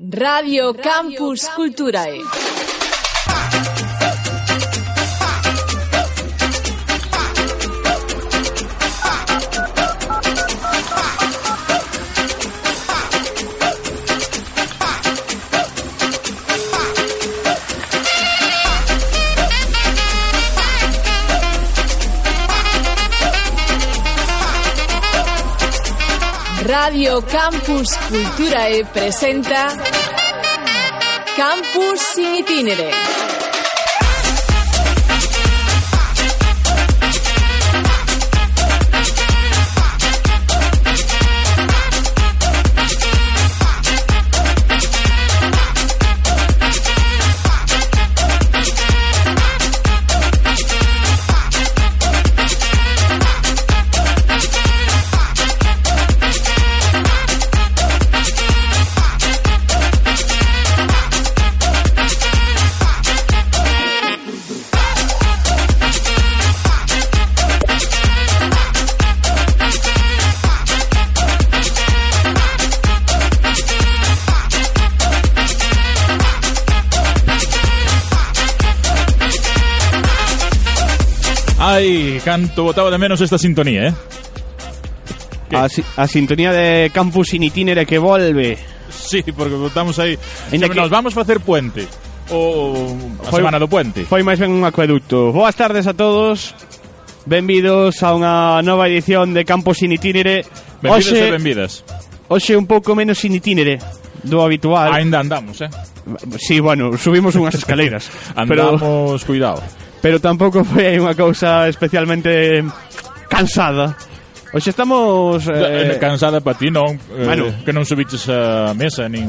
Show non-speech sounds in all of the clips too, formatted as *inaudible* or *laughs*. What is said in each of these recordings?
Radio Campus Culturae. Radio Campus Culturae presenta Campus in itinere. Canto botaba de menos esta sintonía, eh? A, a, sintonía de Campus in Itinere que volve. Sí, porque botamos aí. Ainda que... Nos vamos facer puente. O a foi, semana do puente. Foi máis ben un acueducto. Boas tardes a todos. Benvidos a unha nova edición de Campus in Itinere. Benvidos Oxe... e benvidas. Oxe un pouco menos in itinere do habitual. Ainda andamos, eh? Sí, bueno, subimos unhas escaleiras. *laughs* andamos, pero... cuidado pero tampouco foi unha cousa especialmente cansada. Oxe estamos... Eh... eh, eh cansada para ti, non? Eh, bueno. Que non subiches a mesa, nin...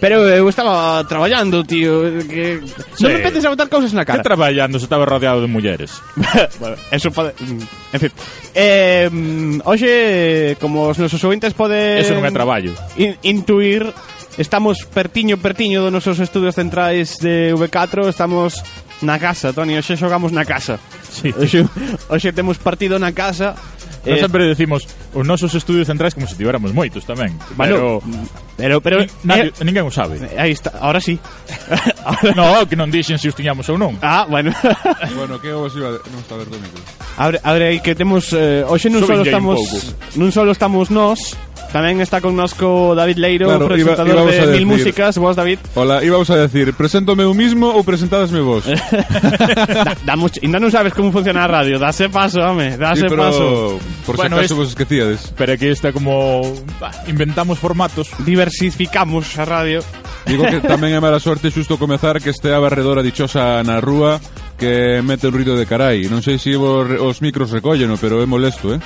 Pero eu estaba traballando, tío. Que... Sí. Non me empeces a botar cousas na cara. Que traballando se estaba rodeado de mulleres? *laughs* Eso pode... En fin. Eh, oxe, como os nosos ouvintes poden... Eso non é traballo. In intuir, estamos pertiño, pertiño dos nosos estudios centrais de V4, estamos na casa, Toni, hoxe xogamos na casa. Sí. Hoxe, hoxe temos partido na casa. Nós eh, sempre decimos os nosos estudios centrais como se tivéramos moitos tamén. Bueno, pero pero, pero nadie, eh, ninguén o sabe. Aí está, ahora sí. *laughs* ahora... No, que non dixen se os tiñamos ou non. Ah, bueno. *laughs* bueno, que vos iba non está ver micro. Abre, abre aí que temos eh, hoxe non só estamos non só estamos nós, Tamén está connosco David Leiro, claro, presentador iba, de decir, Mil Músicas. Vos, David. Hola, íbamos a decir, preséntome eu mismo ou presentadasme vos? *laughs* da, da mucho, ainda non sabes como funciona a radio. Dase paso, home, dase sí, pero, paso. Por bueno, si acaso es, vos esquecíades. Pero aquí está como... Bah, inventamos formatos. Diversificamos a radio. Digo que *laughs* tamén é mala sorte xusto comezar que este a barredora dichosa na rúa que mete un ruido de carai. Non sei se si vos, os micros recolleno, pero é molesto, eh?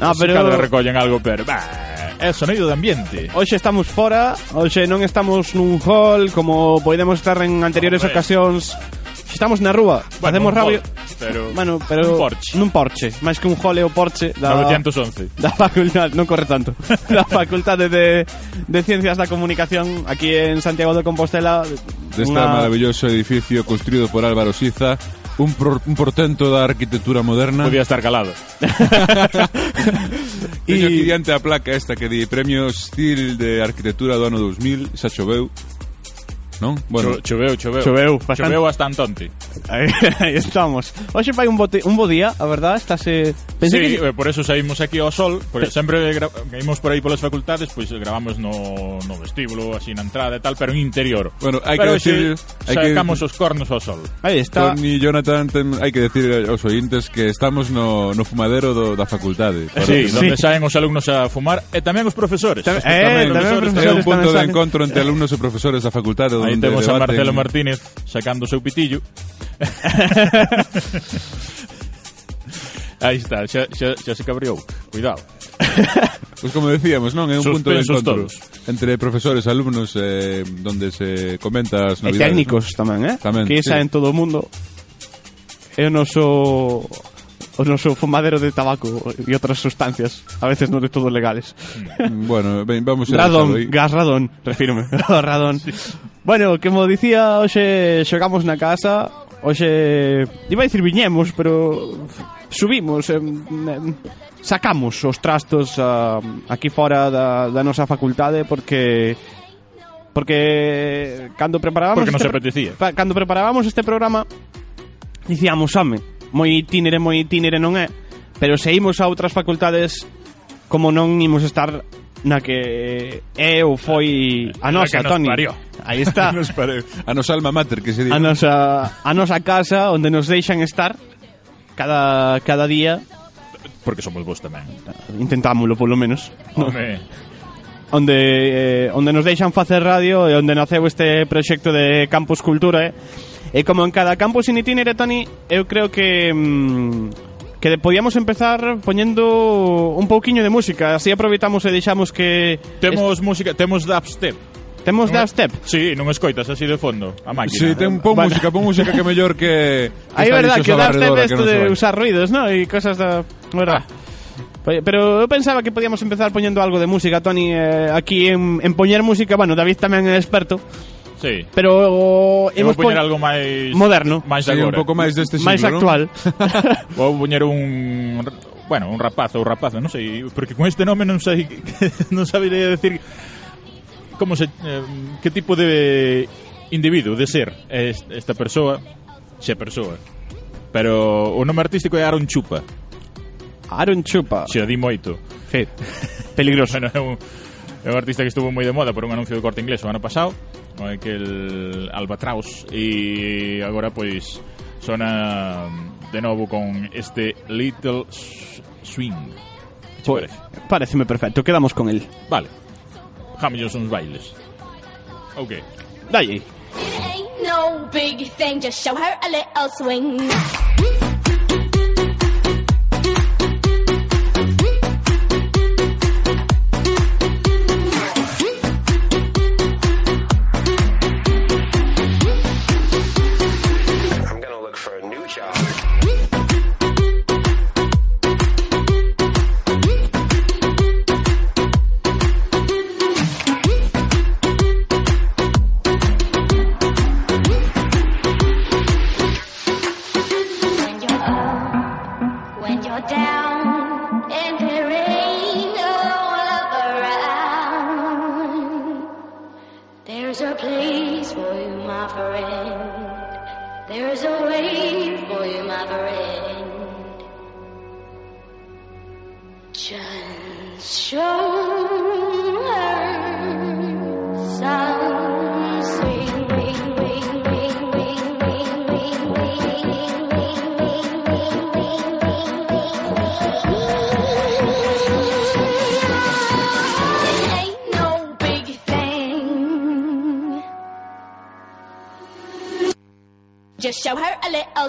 Ah, no, pero... Cada recollen algo, pero... Bah, é sonido de ambiente. Hoxe estamos fora, hoxe non estamos nun hall como podemos estar en anteriores Hombre. ocasións. Estamos na rúa, bueno, facemos radio. Pero, bueno, pero un porche. Nun porche, máis que un hall é o porche da 911. Da facultad, non corre tanto. *laughs* da Facultade de, de Ciencias da Comunicación aquí en Santiago de Compostela. Desta una... maravilloso edificio construído por Álvaro Siza un, pro, un portento da arquitectura moderna. Podía estar calado. *laughs* e aquí diante a placa esta que di Premio Estil de Arquitectura do ano 2000, xa choveu non? Bueno, choveu, choveu. Choveu, bastante. Choveu bastante onte. Aí, aí estamos. Hoxe fai un, bote, un bo día, a verdad, estáse... Eh, pensé sí, que... Eh, por eso saímos aquí ao sol, porque sempre gra... caímos por aí polas facultades, pois pues, gravamos no, no vestíbulo, así na entrada e tal, pero en interior. Bueno, hai que decir... hai hay sacamos que... os cornos ao sol. Aí está. Tony Jonathan, ten... hai que decir aos ointes que estamos no, no fumadero do, da facultade. Para... Sí, sí, donde saen os alumnos a fumar e tamén os profesores. Eh, tamén, tamén, tamén, profesores. tamén, tamén, tamén, tamén, tamén, tamén, tamén, tamén, tamén, tamén, tamén, tamén, aí temos a Marcelo. Martínez sacando o seu pitillo. aí está, xa, xa, xa se cabriou. Cuidado. Pois pues como decíamos, non? É un Suspensos punto de encontro todos. entre profesores, alumnos, eh, donde se comenta as novidades. E técnicos ¿no? tamén, eh? Tamén, que sí. en todo o mundo. É o noso o noso fumadero de tabaco e outras sustancias, a veces non de todo legales. Bueno, ben, vamos a Radón, gas radón, refírome, *laughs* radón. Sí. Bueno, que mo dicía, hoxe xogamos na casa Hoxe, iba a dicir viñemos, pero subimos, em, em, sacamos os trastos a, aquí fora da, da nosa facultade porque porque cando preparábamos porque non se apetecía. Cando preparábamos este programa dicíamos, home, moi itinere, moi itinere non é, pero se imos a outras facultades como non imos estar na que eh, é ou foi a nosa, nos Toni. Parió. Aí está. a, *laughs* nos a nosa alma mater, que se di. A nosa, a nosa casa onde nos deixan estar cada, cada día. Porque somos vos tamén. Intentámoslo, polo menos. Home. Onde, eh, onde nos deixan facer radio e onde naceu este proxecto de Campus Cultura, eh? E como en cada campus in itinere, Toni, eu creo que... Mm, que podíamos empezar poñendo un pouquiño de música así aproveitamos e deixamos que temos música, temos dubstep. temos da step Sí, non escoitas así de fondo a máquina. Sí, ten pon Vale. música, pon música que mellor que... Aí esta verdad que dichosa da step barredora que esto non se de usar ruidos, ¿no? E cosas da... Verdad. Oye, Pero eu pensaba que podíamos empezar poñendo algo de música, Tony, eh, aquí en, en poñer música, bueno, David tamén é experto, Sí. Pero hemos poñer algo máis moderno, máis sí, agora. un pouco máis deste siglo, máis actual. ¿no? *laughs* Vou poñer un bueno, un rapaz ou rapaz, non sei, porque con este nome non sei *laughs* non sabería decir como se eh, que tipo de individuo de ser esta persoa, xe persoa. Pero o nome artístico é Aaron Chupa. Aaron Chupa. Xe di moito. Sí. Peligroso. *laughs* bueno, é un, é un artista que estuvo moi de moda por un anuncio de corte inglés o ano pasado aquel Albatraos, e agora pois sona de novo con este Little Swing. Pues, parece? pareceme perfecto, quedamos con él. Vale. Jamillos uns bailes. Ok. Dalle. Ain't no big thing, just show her a little swing.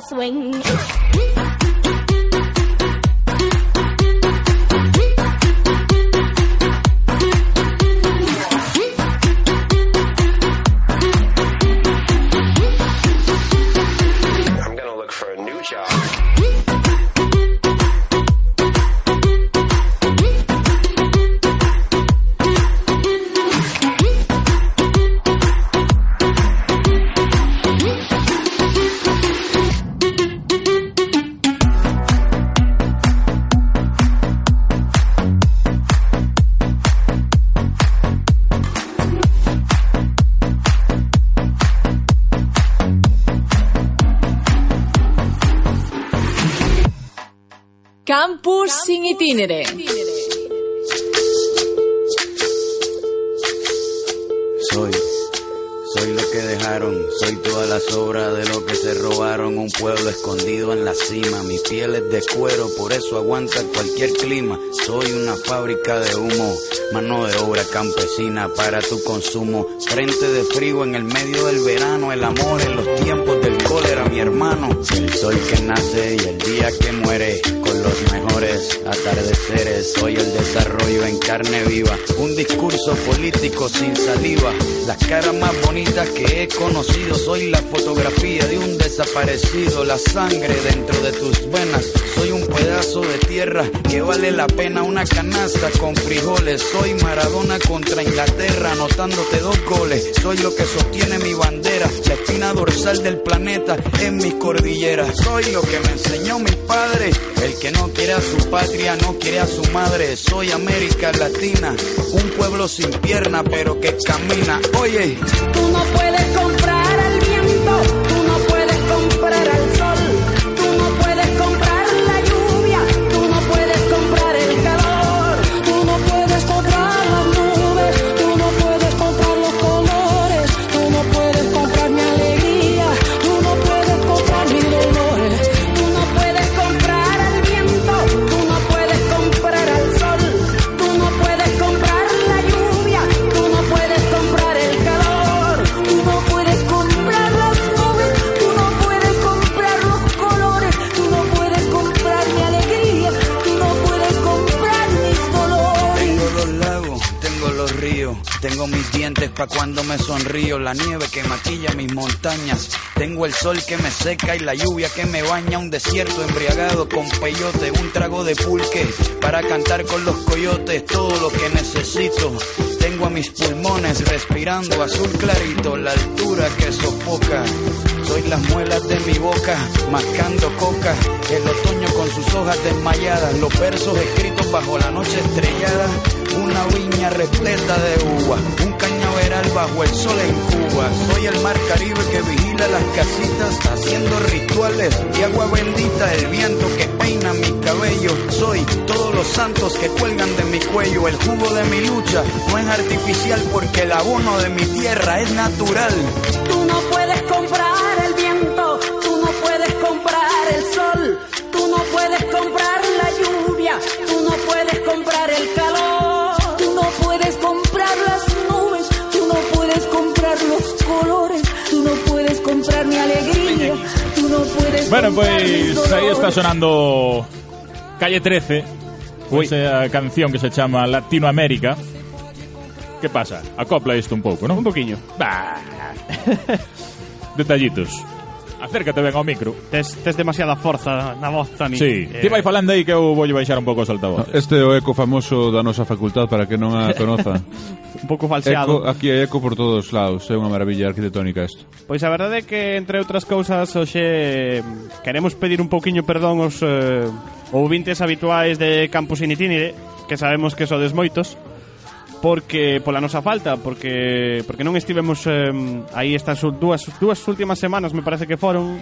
Swing. Soy, soy lo que dejaron, soy toda la sobra de lo que se robaron, un pueblo escondido en la cima, mi piel es de cuero, por eso aguanta cualquier clima, soy una fábrica de humo, mano de obra campesina para tu consumo, frente de frío en el medio del verano, el amor en los tiempos del cólera, mi hermano, el sol que nace y el día que muere, con los mejores atardeceres, soy el desarrollo en carne viva, un discurso político sin saliva, las caras más bonitas que he conocido, soy la fotografía de un desaparecido, la sangre dentro de tus venas, soy un pedazo de tierra que vale la pena. Una canasta con frijoles, Soy Maradona contra Inglaterra, anotándote dos goles. Soy lo que sostiene mi bandera, la espina dorsal del planeta en mis cordilleras. Soy lo que me enseñó mi padre. El que no quiere a su patria, no quiere a su madre. Soy América Latina, un pueblo sin pierna, pero que camina. Oye, Tú no puedes comprar sonrío, la nieve que maquilla mis montañas, tengo el sol que me seca y la lluvia que me baña, un desierto embriagado con peyote, un trago de pulque para cantar con los coyotes, todo lo que necesito. Tengo a mis pulmones respirando azul clarito, la altura que sofoca. Soy las muelas de mi boca, mascando coca. El otoño con sus hojas desmayadas, los versos escritos bajo la noche estrellada. Una viña repleta de uva, un bajo el sol en Cuba. Soy el mar Caribe que vigila las casitas, haciendo rituales de agua bendita. El viento que peina mi cabello. Soy todos los santos que cuelgan de mi cuello. El jugo de mi lucha no es artificial porque el abono de mi tierra es natural. Tú no puedes Bueno, pues ahí está sonando Calle 13, pues, esa eh, canción que se llama Latinoamérica. ¿Qué pasa? Acopla esto un poco, ¿no? Un poquillo. Bah. *laughs* Detallitos. Acércate ben ao micro. Tes, tes demasiada forza na voz, Tani. Sí. Eh... Ti vai falando aí que eu vou baixar un pouco os altavoces Este é o eco famoso da nosa facultad para que non a *laughs* conoza. un pouco falseado. Eco, aquí hai eco por todos os lados. É unha maravilla arquitectónica isto. Pois a verdade é que, entre outras cousas, hoxe queremos pedir un pouquiño perdón aos eh, ouvintes habituais de Campus Initínide, que sabemos que sodes moitos, porque pola nosa falta, porque porque non estivemos eh, aí estas dúas dúas últimas semanas, me parece que foron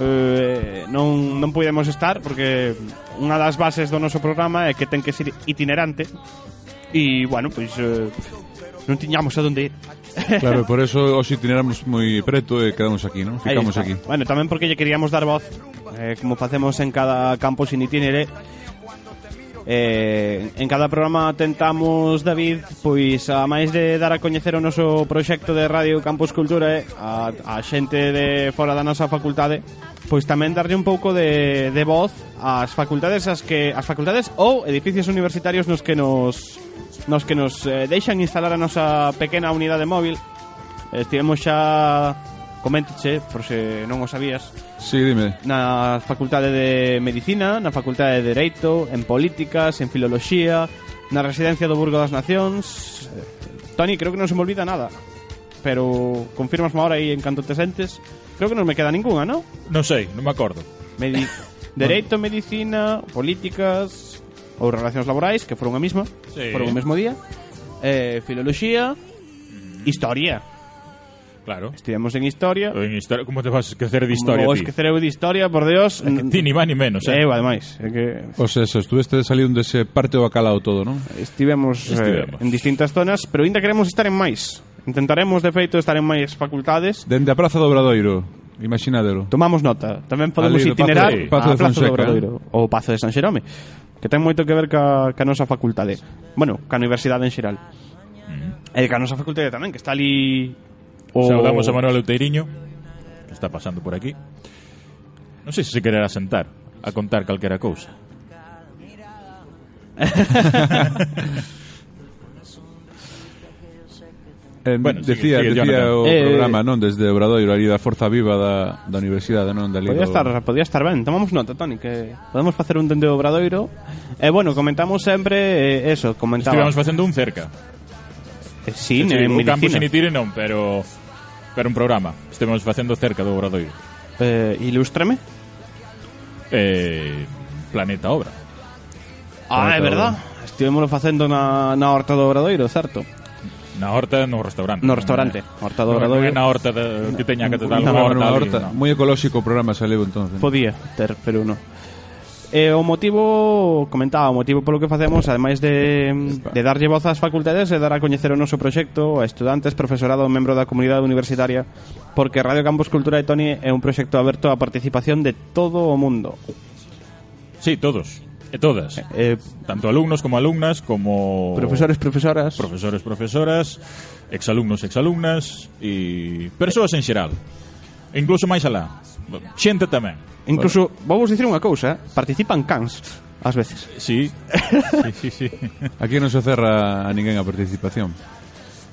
eh, non, non podemos estar porque unha das bases do noso programa é que ten que ser itinerante e, bueno, pois eh, non tiñamos a donde ir. *laughs* Claro, por eso os itineramos moi preto e quedamos aquí, non? Ficamos aquí. Bueno, tamén porque lle queríamos dar voz eh, como facemos en cada campo sin itinere Eh, en cada programa tentamos, David, pois a máis de dar a coñecer o noso proxecto de Radio Campus Cultura eh, a, a xente de fora da nosa facultade, pois tamén darlle un pouco de, de voz ás facultades as que as facultades ou edificios universitarios nos que nos nos que nos eh, deixan instalar a nosa pequena unidade móvil. Eh, estivemos xa coménteche, por se non o sabías, Sí, dime. Na Facultade de Medicina, na Facultade de Dereito, en Políticas, en Filoloxía, na Residencia do Burgo das Nacións... Tony, creo que non se me olvida nada. Pero confirmas ahora aí en canto te sentes. Creo que non me queda ninguna, non? Non sei, non me acordo. Medi *laughs* Dereito. Medicina, Políticas ou Relacións Laborais, que foron a mesma, sí. foron o mesmo día. Eh, filoloxía, mm. Historia Claro. Estudiamos en historia. En historia como te vas a esquecer de historia? Como vos esquecer de historia, por Dios. É que ti ni máis ni menos. Eh? Eu, ademais. É que... O sea, eso, estuveste salindo dese parte do bacalao todo, non? Estivemos, Estivemos. Eh, en distintas zonas, pero ainda queremos estar en máis. Intentaremos, de feito, estar en máis facultades. Dende a Praza do Obradoiro. Imaginadelo. Tomamos nota. Tamén podemos Ali, itinerar Pazo, Pazo a Plaza Fonseca, do Obradoiro ou Pazo de San Xerome, que ten moito que ver ca, ca nosa facultade. Bueno, ca universidade en xeral. Mm. E ca nosa facultade tamén, que está ali O... Saudamos a Manuel Outeiriño, que está pasando por aquí. Non sei se se quererá sentar a contar calquera cousa. *laughs* En, bueno, decía, sigue, sigue, decía Jonathan. o eh, programa, non, desde Obradoiro, ali da Forza Viva da, da Universidade, non, da Podía estar, podía estar ben, tomamos nota, Toni, que podemos facer un dende Obradoiro. E eh, bueno, comentamos sempre eh, eso, comentaba. Estivemos facendo un cerca. Eh, sí, sí en o campus in non, pero pero un programa. Estemos facendo cerca do Obradoiro. Eh, ilústrame. Eh, Planeta Obra. Ah, Planeta é verdad. Obra. Estivemos facendo na, na Horta do Obradoiro, certo? Na horta, no restaurante. No restaurante. No, horta do Obradoiro. No, na horta de, que teña que tratar. Na, horta. horta. Muy ecolóxico o programa saleu entonces. Podía ter, pero non. E o motivo, comentaba, o motivo polo que facemos, ademais de, de darlle voz ás facultades, é dar a coñecer o noso proxecto a estudantes, profesorado, membro da comunidade universitaria, porque Radio Campus Cultura de Toni é un proxecto aberto á participación de todo o mundo. Sí, todos. E todas. Eh, eh Tanto alumnos como alumnas, como... Profesores, profesoras. Profesores, profesoras, exalumnos, exalumnas e persoas en xeral. E incluso máis alá xente tamén. Incluso, bueno. vou dicir unha cousa, participan cans ás veces. Sí. sí, sí, sí. Aquí non se cerra a ninguén a participación.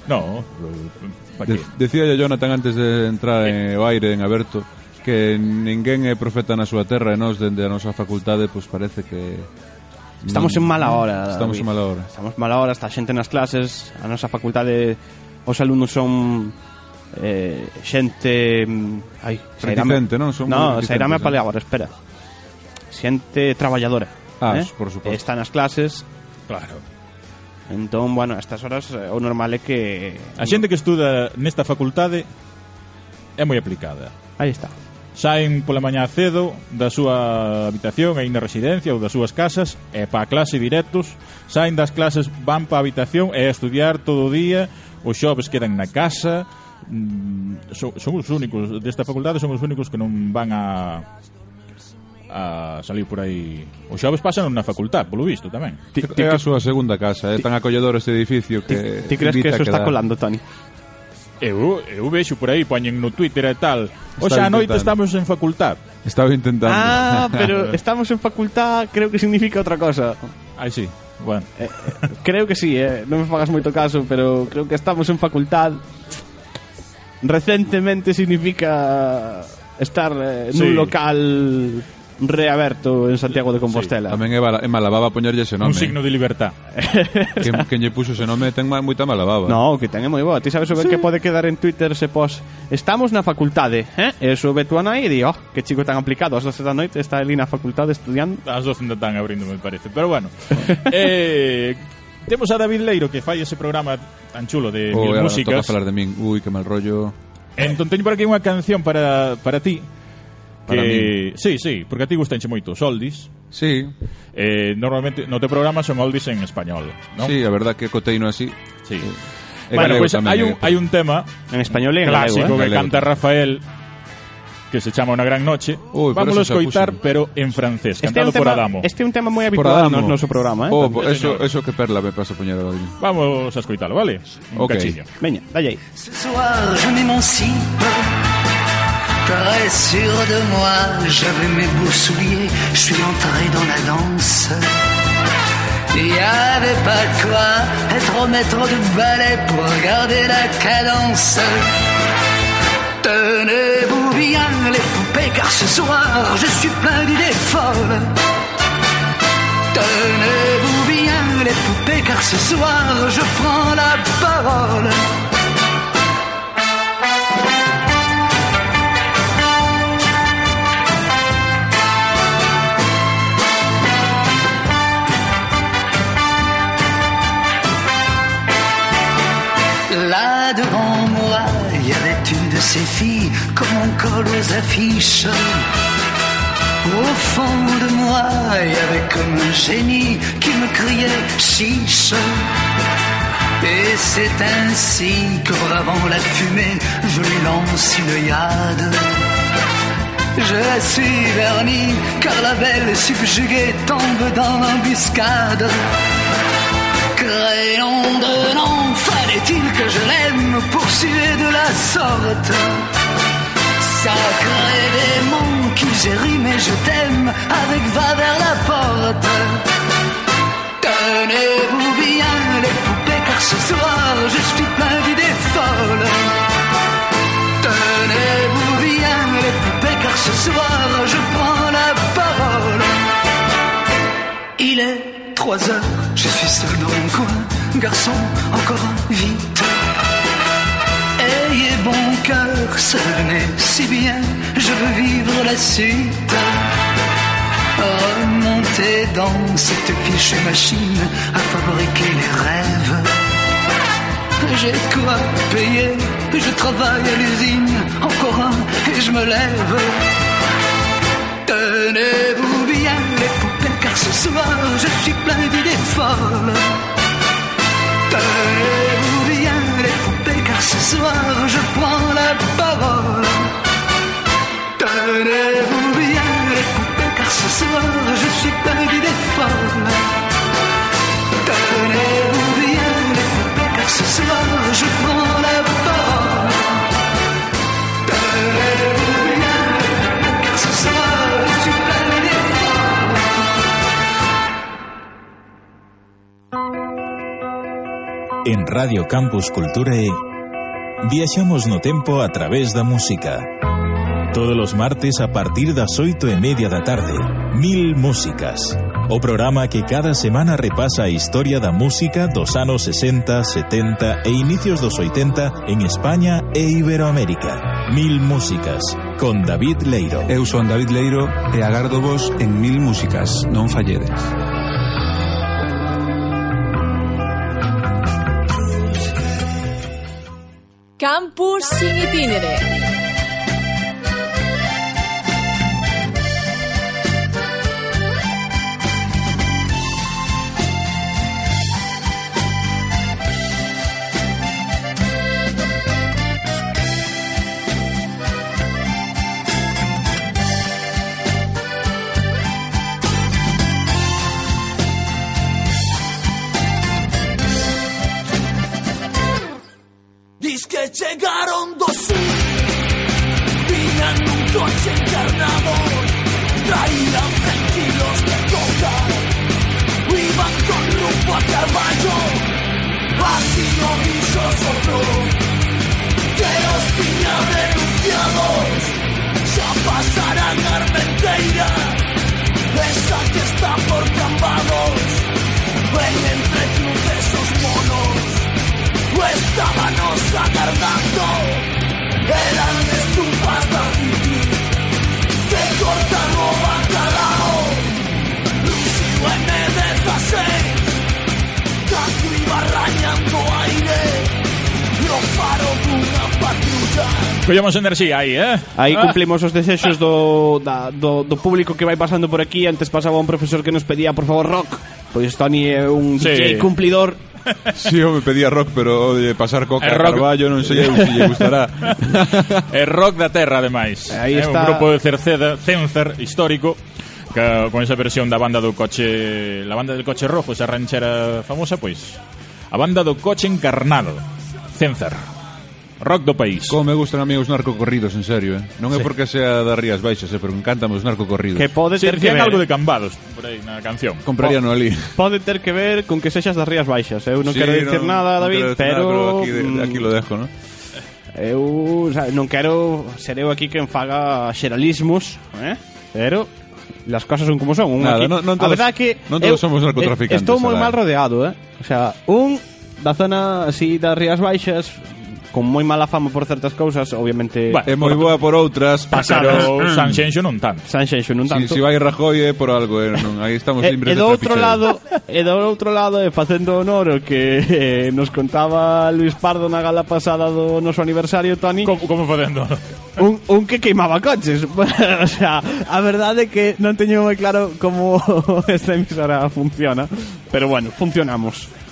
No, pa que? De decía Jonathan antes de entrar en o aire en aberto que ninguén é profeta na súa terra e nós dende a nosa facultade pois parece que Estamos en mala hora. Estamos David. en mala hora. Estamos mala hora, está xente nas clases, a nosa facultade os alumnos son eh, xente mm, ai, reticente, non? Son no, sairame eh. a palabra, espera. Xente traballadora ah, eh? por supuesto. está eh, nas clases. Claro. Entón, bueno, a estas horas eh, o normal é que a xente que estuda nesta facultade é moi aplicada. Aí está. Saen pola mañá cedo da súa habitación aínda residencia ou das súas casas e pa a clase directos. Saen das clases van pa a habitación e a estudiar todo o día. Os xoves quedan na casa mm, son, son os únicos desta facultade son os únicos que non van a a salir por aí. Os xoves pasan na facultad, polo visto tamén. Ti, ti, é a súa segunda casa, eh, é tan acolledor este edificio que... Ti, ti crees que eso está colando, Toni? Eu, eu vexo por aí, poñen no Twitter e tal. Hoxe a noite estamos en facultad. Estaba intentando. Ah, *laughs* pero estamos en facultad, creo que significa outra cosa. Ai, sí. Bueno. Eh, eh, creo que sí, eh. non me fagas moito caso, pero creo que estamos en facultad recentemente significa estar eh, nun sí. local reaberto en Santiago de Compostela. Sí, tamén é, é mala baba poñerlle ese nome. Un signo de libertad. *laughs* que, que lle puxo ese nome ten moita Malababa. No, que ten é moi boa. Ti sabes o sí. que pode quedar en Twitter se pos estamos na facultade, eh? E sube tú a nai e di, oh, que chico tan aplicado, As 12 da noite está ali na facultade estudiando. As 12 da tan abrindo, me parece. Pero bueno. *laughs* eh, Temos a David Leiro que fai ese programa tan chulo de oh, mil músicas. Toca falar de min. Ui, que mal rollo. Entón teño por aquí unha canción para, para ti. Para que, min. Sí, sí, porque a ti gustanche moito os oldies. Sí. Eh, normalmente no te programa son oldies en español, ¿no? Sí, a verdad que coteino así. Sí. Eh, bueno, pois pues, hai eh, un, hai un tema en español e en clásico galego, eh? que galego. canta Rafael que se chama Una gran noche. Ui, eso xa escoitar, pero en francés, Este cantado un por tema, Adamo. este é un tema moi Por habitual Adamo. no noso programa, eh? Oh, Sí, eso, señor. eso que perla me pasa ahora. Vamos a escoitalo, vale? Un Ok. cachillo. Veña, dalle aí. Ce soir, je m'émancipe. Très sûr de moi, j'avais mes beaux souliers. Je suis entré dans la danse. Il y avait pas de quoi être au maître de ballet pour regarder la cadence. Bien car ce soir je suis plein d'idées folles. Tenez-vous bien les poupées car ce soir je prends la parole. Comme on colle aux affiches. Au fond de moi, il y avait comme un génie qui me criait chiche. Et c'est ainsi que bravant la fumée, je lui lance une yade. Je la suis vernie, car la belle subjuguée tombe dans l'embuscade. Crayon de fallait-il que je l'aime poursuivre de la sorte Sacré démon qui j'ai rimé je t'aime avec va vers la porte Tenez-vous bien les poupées car ce soir je suis plein d'idées folle. Tenez-vous bien les poupées car ce soir je prends la parole. Il est 3 heures, je suis seul dans mon coin. Garçon, encore vite. Ayez bon cœur, ça venait si bien, je veux vivre la suite. Remontez dans cette fichue machine à fabriquer les rêves. J'ai quoi payer, je travaille à l'usine, encore un et je me lève. Tenez-vous bien les poupées car ce soir je suis plein d'idées folles. Tenez-vous bien les poupées car ce soir je prends la parole. Tenez-vous bien les poupées car ce soir je suis plein d'idées folles. En Radio Campus Culturae viaxamos no tempo a través da música. Todos os martes a partir das oito e media da tarde, Mil Músicas. O programa que cada semana repasa a historia da música dos anos 60, 70 e inicios dos 80 en España e Iberoamérica. Mil Músicas, con David Leiro. Eu son David Leiro e agardo vos en Mil Músicas, non falledes. Campus sin itinere. Collemos enerxía aí, eh? Aí ah. cumplimos os desexos do, da, do, do público que vai pasando por aquí Antes pasaba un profesor que nos pedía, por favor, rock Pois Tony é un sí. DJ cumplidor Si, *laughs* sí, eu me pedía rock, pero de pasar coca a rock... Carballo non sei se lle gustará. *laughs* É rock da terra, ademais. Aí eh, está... É un grupo de Cerceda, Cencer, histórico, que, con esa versión da banda do coche... La banda del coche rojo, esa ranchera famosa, pois... Pues, a banda do coche encarnado, Cencer. Rock do país. Como me gustan a mí os narcocorridos, en serio, eh? Non é sí. porque sea da Rías Baixas, eh, pero encántame os narcocorridos. Que pode ter que ver. algo de Cambados por aí na canción. Compraría no ali. Pode ter que ver con que sexas das Rías Baixas. Eh. Eu non sí, quero dicir no, nada, David, no pero... Nada, aquí, de, mm, aquí lo dejo, no? Eu xa, non quero ser eu aquí quen faga xeralismos, eh? Pero las cosas son como son. Un Nada, aquí, no, non todos, a verdad que non todos eu, somos narcotraficantes. Estou moi mal rodeado, eh? O sea, un da zona así das Rías Baixas, con moi mala fama por certas cousas, obviamente... Bueno, é moi boa por outras, pero San Sanxenxo non tanto. Sanxenxo non tanto. Si, si vai Rajoy é por algo, eh, non, aí estamos E, libres e de do outro lado, e do outro lado, e facendo honor o que eh, nos contaba Luis Pardo na gala pasada do noso aniversario, Toni, Como, como facendo? un, un que queimaba coches. *laughs* o sea, a verdade é que non teño moi claro como *laughs* esta emisora funciona, pero bueno, funcionamos.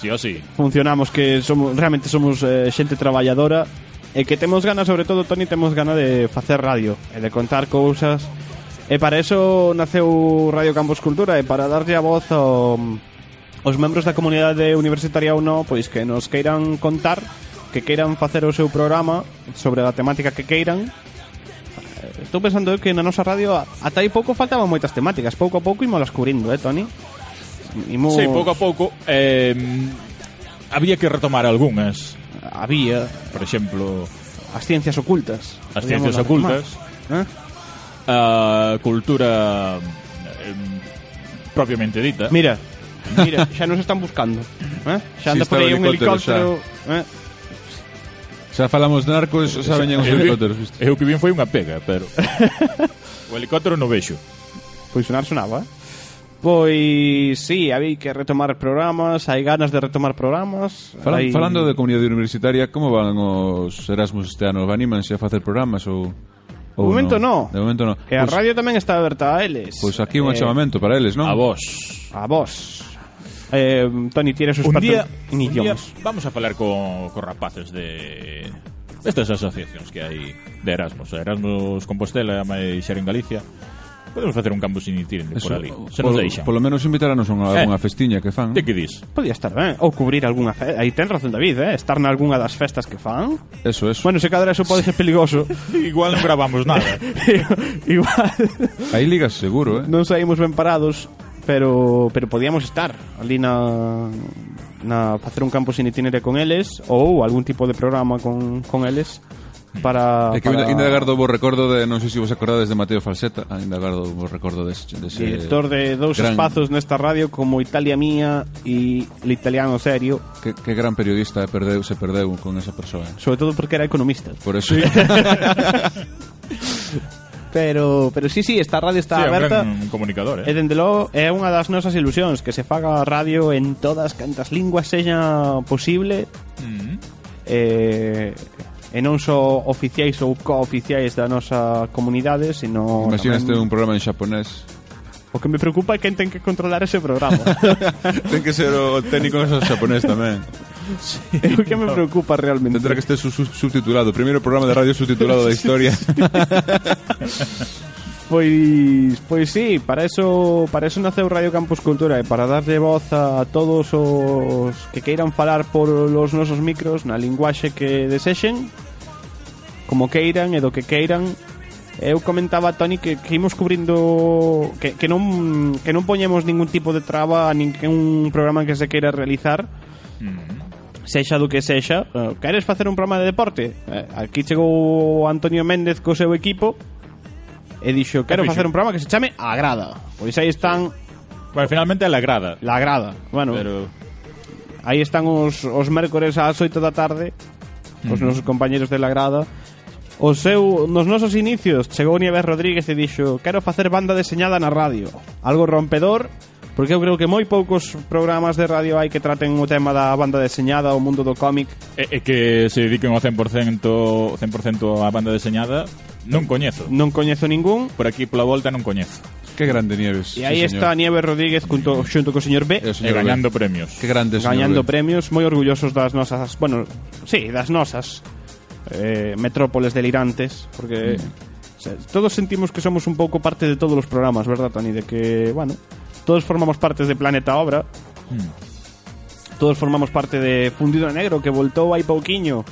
Sí, sí. Funcionamos que somos realmente somos eh, xente traballadora e que temos ganas, sobre todo, Tony, temos ganas de facer radio e de contar cousas. E para eso naceu Radio Campus Cultura e para darlle a voz ao, aos membros da comunidade universitaria ou non, pois que nos queiran contar, que queiran facer o seu programa sobre a temática que queiran, eh, Estou pensando que na nosa radio ata aí pouco faltaban moitas temáticas, pouco a pouco imolas cubrindo, eh, Toni? Imos... Sí, pouco a pouco eh, Había que retomar algunhas Había Por exemplo As ciencias ocultas As ciencias ocultas eh? A cultura eh, Propiamente dita Mira, mira xa nos están buscando eh? Xa anda sí, por aí un helicóptero ¿eh? xa. Eh? xa falamos de narcos, xa veñen os helicópteros visto. Eu que vin foi unha pega, pero *laughs* O helicóptero no vexo Pois sonar sonaba, eh? Pois, sí, había que retomar programas, hai ganas de retomar programas Falan, hai... Falando de comunidade universitaria, como van os Erasmus este ano? Vanímanse a facer programas ou... De momento no. no. De momento no. E a pues, radio tamén está aberta a eles. Pois pues aquí un eh, chamamento para eles, non? A vos. A vos. Eh, Tony, tienes os un día, un día vamos a falar con, con rapaces de estas asociacións que hai de Erasmus. Erasmus Compostela e máis xer en Galicia. Podemos facer un campus itinerante por ali. Se nos deixan. Polo menos invitaranos a unha eh. festiña que fan. Te que dis? Podía estar ben. Ou cubrir algunha fe... Aí ten razón David, eh? Estar nalgúna das festas que fan. Eso, eso. Bueno, se cadra eso pode ser peligoso. *laughs* Igual non gravamos nada. *laughs* Igual. Aí ligas seguro, eh? Non saímos ben parados, pero pero podíamos estar ali na na facer un campus in itinere con eles ou algún tipo de programa con con eles para... É que para... ainda gardo vos recordo de, non sei se vos acordades de Mateo Falseta, ah, ainda gardo vos recordo dese... De dese Director de dous gran... espazos nesta radio como Italia Mía e L'Italiano Serio. Que, que gran periodista, eh, perdeu, se perdeu con esa persoa. Eh? Sobre todo porque era economista. Por eso. Sí. *laughs* pero pero sí, sí, esta radio está sí, aberta. Un comunicador, eh. E dende logo é unha das nosas ilusións que se faga radio en todas cantas linguas seña posible. Mm -hmm. eh, e non só oficiais ou cooficiais da nosa comunidade, sino... Imaginaste tamén... un programa en xaponés O que me preocupa é quen ten que controlar ese programa. *laughs* ten que ser o técnico en xaponés tamén. *laughs* Sí, é o que me preocupa realmente. Tendrá que estar subtitulado. Primeiro programa de radio subtitulado da *laughs* historia. Pois pois sí, para eso para eso naceu Radio Campus Cultura e para darlle voz a todos os que queiran falar por los nosos micros na linguaxe que desexen, como queiran e do que queiran. Eu comentaba a Tony que, que imos cubrindo que, que non que non poñemos ningún tipo de traba a ningún programa que se queira realizar. Mm-hmm. Sexa do que sexa, eh, queres facer un programa de deporte? Eh, aquí chegou Antonio Méndez co seu equipo e dixo, quero facer un programa que se chame A Grada. Pois aí están... Bueno, finalmente a La Grada. La Grada, bueno. Pero... Aí están os, os mércores ás 8 da tarde, os nosos compañeros de La Grada, O seu, nos nosos inicios, chegou Nieves Rodríguez e dixo Quero facer banda deseñada na radio Algo rompedor, porque eu creo que moi poucos programas de radio hai que traten o tema da banda deseñada O mundo do cómic E, e que se dediquen ao 100%, 100% á banda deseñada non coñezo. Non coñezo ningún Por aquí pola volta non coñezo. que grande Nieves. E aí sí, está. Nieves Rodríguez junto, xunto co señor B E E señor gañando B. premios. Que grande señor gañando B. premios moi orgullosos das nosas, bueno, sí, das nosas eh, metrópoles delirantes, porque o sea, todos sentimos que somos un pouco parte de todos os programas, verdad, Tony? De que, bueno, todos formamos partes de Planeta Obra. Todos formamos parte de Fundido Negro que voltou hai pouquiño.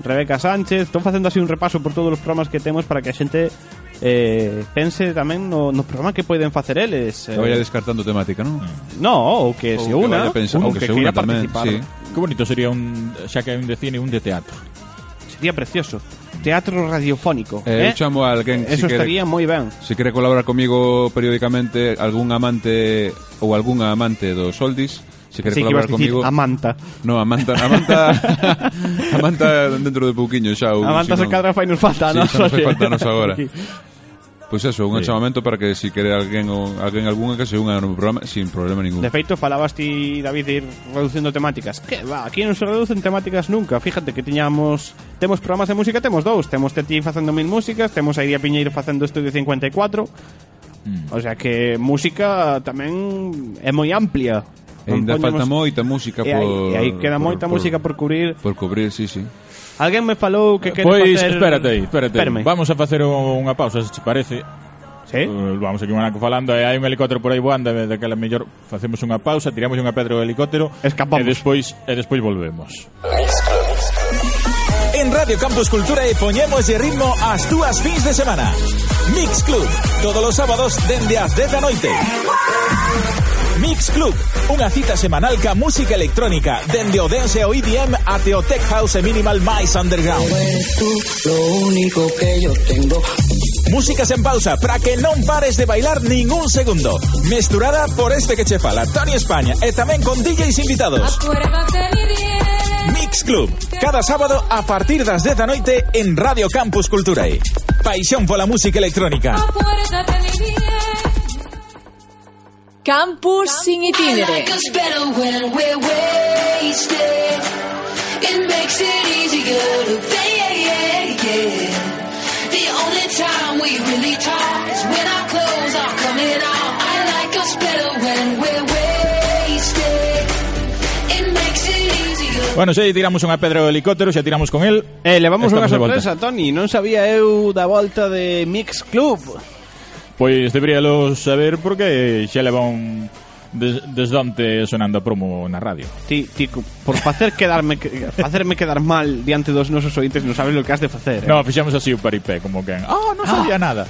Rebeca Sánchez Estou facendo así un repaso por todos os programas que temos Para que a xente eh, pense tamén no, no programa que poden facer eles eh. Que vaya eh. descartando temática, non? No, ou que se una Ou que, un, ou que, que se una tamén sí. Que bonito sería un Xa que hai un de cine e un de teatro Sería precioso teatro radiofónico. Eh, ¿eh? chamo a alguén Eso si estaría moi ben. Se si quere colaborar comigo periódicamente algún amante ou algunha amante dos Soldis, se quere Sí, que ibas colaborar dicir comigo... Amanta. No, Amanta, Amanta, *laughs* Amanta dentro de pouquiño xa. Ou, Amanta si se cadra fai nos falta, Sí, nos fai falta nos agora. Pois eso, un Sí. chamamento para que si quere alguén ou alguén algunha que se unha no programa sin problema ningún. De feito, falabas ti, David, de ir reducindo temáticas. Que va, aquí non se reducen temáticas nunca. Fíjate que tiñamos... Temos programas de música, temos dous. Temos ti facendo mil músicas, temos a Iria Piñeiro facendo Estudio 54. O sea que música tamén é moi amplia. E ainda falta moita música e por... E aí queda moita por, música por cubrir. Por cubrir, sí, sí. Alguén me falou que quere pois, facer... Pois, espérate aí, espérate Espérame. Vamos a facer unha pausa, se te parece. Sí? Uh, vamos aquí un anaco falando, e hai un helicóptero por aí voando, daquela mellor facemos unha pausa, tiramos unha pedra ao helicóptero... Escapamos. E despois, e despois volvemos. En Radio Campus Cultura e poñemos de ritmo as túas fins de semana. Mix Club, todos os sábados dende as 10 da noite. Mix Club, unha cita semanal ca música electrónica, dende o dance ao EDM ate o tech house e minimal máis underground. Lo único que yo tengo. Músicas en pausa para que non pares de bailar ningún segundo. Mesturada por este que che fala, Tony España, e tamén con DJs invitados. Mix Club, cada sábado a partir das 10 da noite en Radio Campus Culturae. Paixón pola música electrónica. Campus sin itinere. Bueno, xa tiramos unha pedra do helicóptero, xa tiramos con el. Eh, levamos unha sorpresa, Tony. Non sabía eu da volta de Mix Club. Pois deberíalo saber porque xa leva un des, desdante sonando a promo na radio. Ti, ti por facer quedarme facerme quedar mal diante dos nosos ointes non sabes lo que has de facer. Eh? No, fixamos así o paripé como que, "Ah, oh, non ah. sabía ah. nada."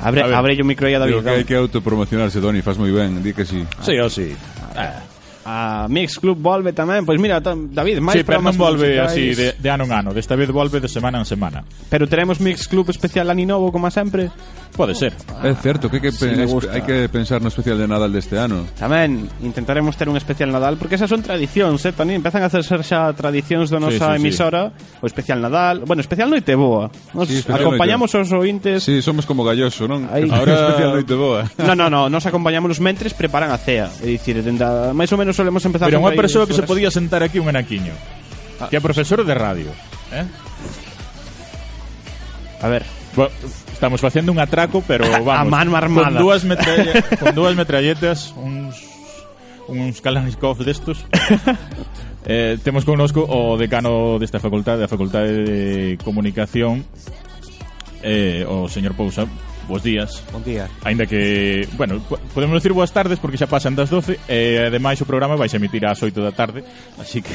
Abre, abre o micro aí a David. Digo que hai que autopromocionarse, Doni, faz moi ben, di que sí. Sí, ah, sí. Ah. Eh. A Mix Club volve tamén. Pois mira, David, máis sí, pero non volve musicais. así de, de ano en ano. Desta vez volve de semana en semana. Pero teremos Mix Club especial Aninovo, como sempre. Pode ser. É certo que hai que, pen, sí, hai que pensar no especial de Nadal deste ano. Tamén intentaremos ter un especial Nadal, porque esas son tradicións, eh, Toni? Empezan a hacerse xa tradicións da nosa sí, sí, emisora, sí. o especial Nadal, bueno, especial Noite Boa. Nos sí, acompañamos noite. os ointes. Sí, somos como galloso, non? Aí... Ahora especial Noite Boa. *laughs* No, no, no, nos acompañamos os mentres preparan a cea, é dicir, denda, máis ou menos solemos empezar Pero unha persoa que se podía sentar aquí un anaquiño, ah. que é profesor de radio, eh? A ver, Bueno, Estamos facendo un atraco, pero *laughs* vamos. A mano armada. Con dúas, metralle *laughs* con dúas metralletas, uns, uns Kalashnikov destos. *laughs* eh, temos connosco o decano desta facultade, da Facultade de Comunicación, eh, o señor Pousa. Bos días. Bon día. Ainda que, bueno, podemos decir boas tardes porque xa pasan das 12 e eh, ademais o programa vai se emitir ás 8 da tarde, así que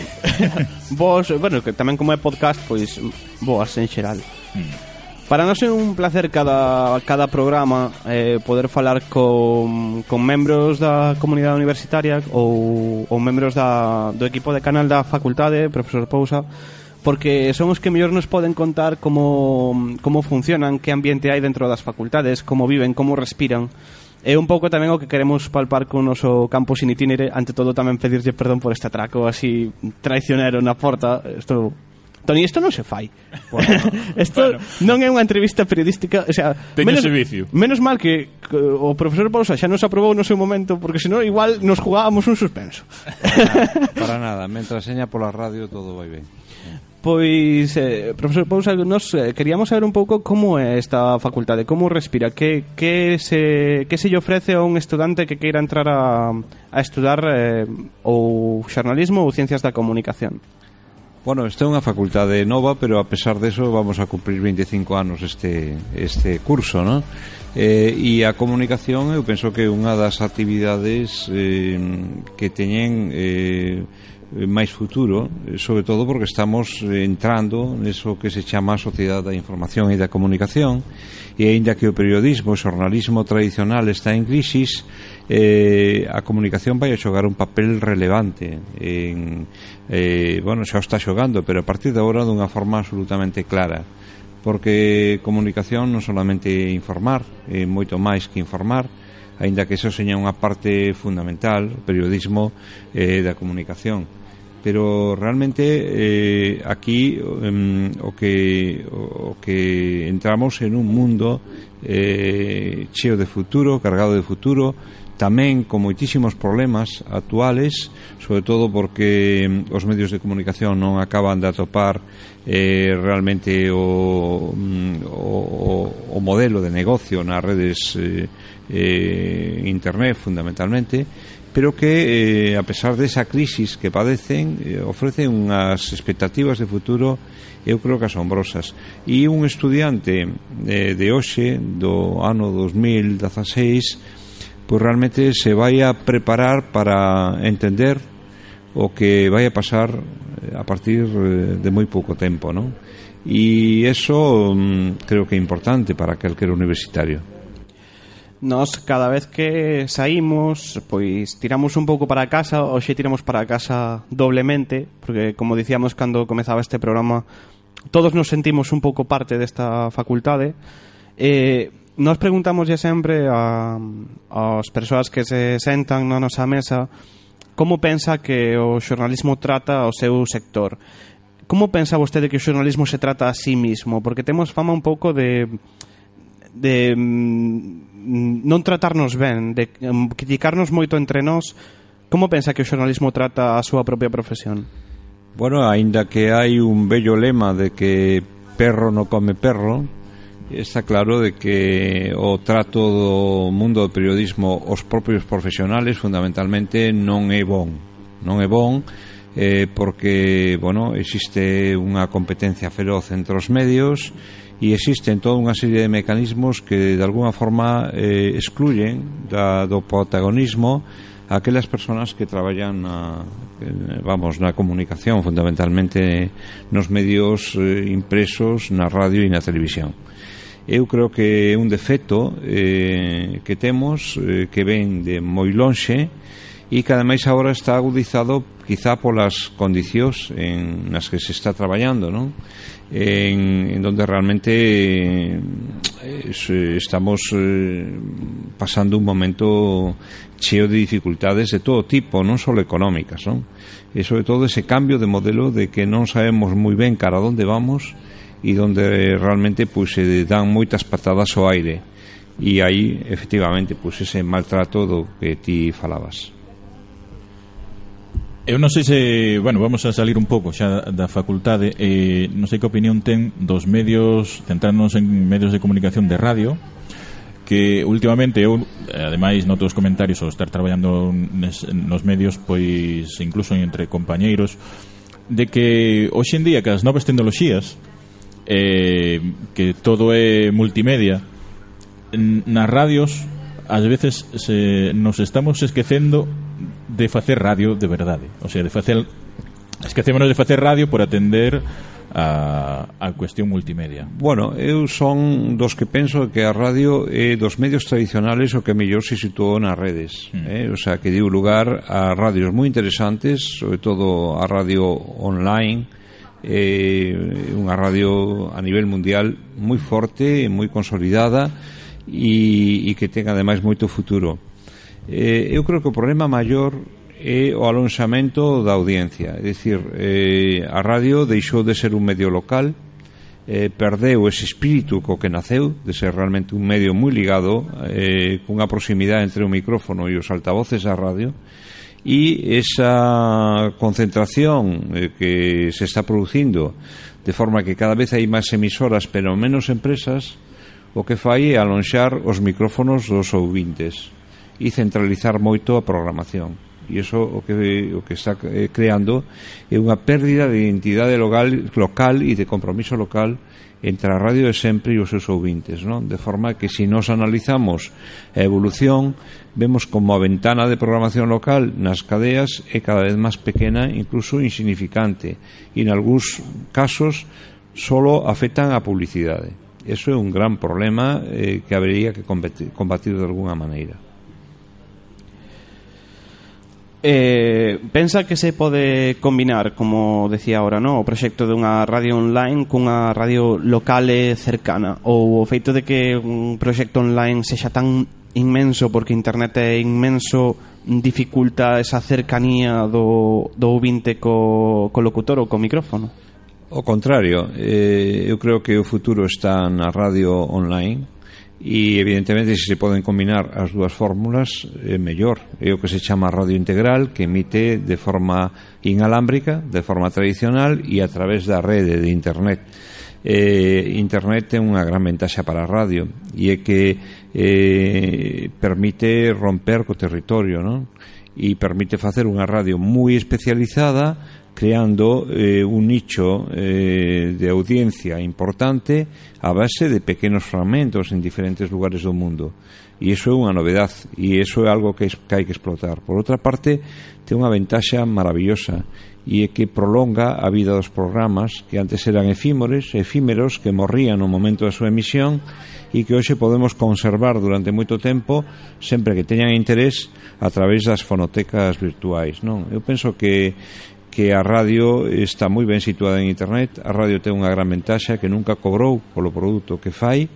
Vos, bueno, que tamén como é podcast, pois boas en xeral. Mm. Para nós é un placer cada, cada programa eh, poder falar con, con membros da comunidade universitaria ou, ou membros da, do equipo de canal da facultade, profesor Pousa, porque son os que mellor nos poden contar como, como funcionan, que ambiente hai dentro das facultades, como viven, como respiran. É un pouco tamén o que queremos palpar con o noso campus in itinere, ante todo tamén pedirlle perdón por este atraco así traicionero na porta, isto Toni, isto non se fai. *laughs* Isto bueno. non é unha entrevista periodística, o sea, Teño menos, servicio. Menos mal que, que o profesor Pausa xa nos aprobou no seu momento, porque senón igual nos jugábamos un suspenso. Para nada, mentras seña pola radio todo vai ben. Pois, eh, profesor Pousa, nos eh, queríamos saber un pouco como é esta facultade, como respira, que, que, se, que se lle ofrece a un estudante que queira entrar a, a estudar eh, ou xornalismo ou ciencias da comunicación. Bueno, esta é unha facultade nova, pero a pesar deso vamos a cumprir 25 anos este, este curso, non? Eh, e a comunicación eu penso que é unha das actividades eh, que teñen eh, Eh, máis futuro, eh, sobre todo porque estamos eh, entrando neso que se chama a sociedade da información e da comunicación e aínda que o periodismo, o xornalismo tradicional está en crisis eh, a comunicación vai a xogar un papel relevante en, eh, bueno, xa o está xogando pero a partir de agora dunha forma absolutamente clara porque comunicación non solamente informar é moito máis que informar aínda que eso seña unha parte fundamental, o periodismo eh, da comunicación pero realmente eh, aquí eh, o, que, o, que entramos en un mundo eh, cheo de futuro, cargado de futuro, tamén con moitísimos problemas actuales, sobre todo porque os medios de comunicación non acaban de atopar eh, realmente mm, o, o, o modelo de negocio nas redes eh, eh, internet fundamentalmente pero que, eh, a pesar desa crisis que padecen, eh, ofrecen unhas expectativas de futuro, eu creo que asombrosas. E un estudiante eh, de hoxe, do ano 2016, pois realmente se vai a preparar para entender o que vai a pasar eh, a partir eh, de moi pouco tempo, non? E eso mm, creo que é importante para calquer universitario. Nos cada vez que saímos, pois tiramos un pouco para casa, hoxe tiramos para casa doblemente, porque como dicíamos cando comezaba este programa, todos nos sentimos un pouco parte desta facultade. Eh, nos preguntamos ya sempre a, as persoas que se sentan na nosa mesa como pensa que o xornalismo trata o seu sector. Como pensa vostede que o xornalismo se trata a sí mismo? Porque temos fama un pouco de de mm, non tratarnos ben, de mm, criticarnos moito entre nós, como pensa que o xornalismo trata a súa propia profesión? Bueno, aínda que hai un bello lema de que perro no come perro, está claro de que o trato do mundo do periodismo os propios profesionales fundamentalmente non é bon. Non é bon eh, porque, bueno, existe unha competencia feroz entre os medios e existen toda unha serie de mecanismos que de alguna forma eh, excluyen da, do protagonismo aquelas persoas que traballan na, eh, vamos, na comunicación fundamentalmente nos medios eh, impresos, na radio e na televisión eu creo que é un defecto eh, que temos eh, que ven de moi lonxe e que ademais agora está agudizado quizá polas condicións en, nas que se está traballando non? en, en donde realmente eh, eh, estamos eh, pasando un momento cheo de dificultades de todo tipo, non só económicas, non? E sobre todo ese cambio de modelo de que non sabemos moi ben cara a onde vamos e donde realmente pues, se dan moitas patadas ao aire e aí efectivamente pues, ese maltrato do que ti falabas. Eu non sei se, bueno, vamos a salir un pouco xa da facultade, eh, non sei que opinión ten dos medios, centrarnos en medios de comunicación de radio, que últimamente eu, ademais, noto os comentarios ao estar traballando nes, nos medios, pois incluso entre compañeiros, de que hoxe en día que as novas tecnoloxías, eh, que todo é multimedia, nas radios, ás veces se, nos estamos esquecendo de facer radio de verdade. O sea, de facer esquecémonos de facer radio por atender a, a cuestión multimedia. Bueno, eu son dos que penso que a radio é dos medios tradicionales o que mellor se situou nas redes. Mm. Eh? O sea, que deu lugar a radios moi interesantes, sobre todo a radio online, eh, unha radio a nivel mundial moi forte, moi consolidada e, e que ten ademais moito futuro eh, eu creo que o problema maior é o alonxamento da audiencia. É dicir, eh, a radio deixou de ser un medio local, eh, perdeu ese espírito co que naceu, de ser realmente un medio moi ligado, eh, cunha proximidade entre o micrófono e os altavoces da radio, e esa concentración eh, que se está producindo de forma que cada vez hai máis emisoras pero menos empresas o que fai é alonxar os micrófonos dos ouvintes e centralizar moito a programación. E iso o que, o que está eh, creando é unha pérdida de identidade local, local e de compromiso local entre a radio de sempre e os seus ouvintes non? de forma que se nos analizamos a evolución vemos como a ventana de programación local nas cadeas é cada vez máis pequena incluso insignificante e en algúns casos solo afectan a publicidade. Eso é un gran problema eh, que habería que combatir de alguna maneira Eh, pensa que se pode combinar, como decía ahora, no? o proxecto dunha radio online cunha radio local e cercana ou o feito de que un proxecto online sexa tan inmenso porque internet é inmenso dificulta esa cercanía do, do ouvinte co, co locutor ou co micrófono? O contrario, eh, eu creo que o futuro está na radio online e evidentemente se se poden combinar as dúas fórmulas é mellor é o que se chama radio integral que emite de forma inalámbrica de forma tradicional e a través da rede de internet eh, internet ten unha gran ventaxa para a radio e é que eh, permite romper co territorio non? e permite facer unha radio moi especializada creando eh, un nicho eh, de audiencia importante a base de pequenos fragmentos en diferentes lugares do mundo. E iso é unha novedad e iso é algo que, es, que hai que explotar. Por outra parte, ten unha ventaxa maravillosa e é que prolonga a vida dos programas que antes eran efímores, efímeros que morrían no momento da súa emisión e que hoxe podemos conservar durante moito tempo sempre que teñan interés a través das fonotecas virtuais, non? Eu penso que que a radio está moi ben situada en internet, a radio ten unha gran ventaxa que nunca cobrou polo produto que fai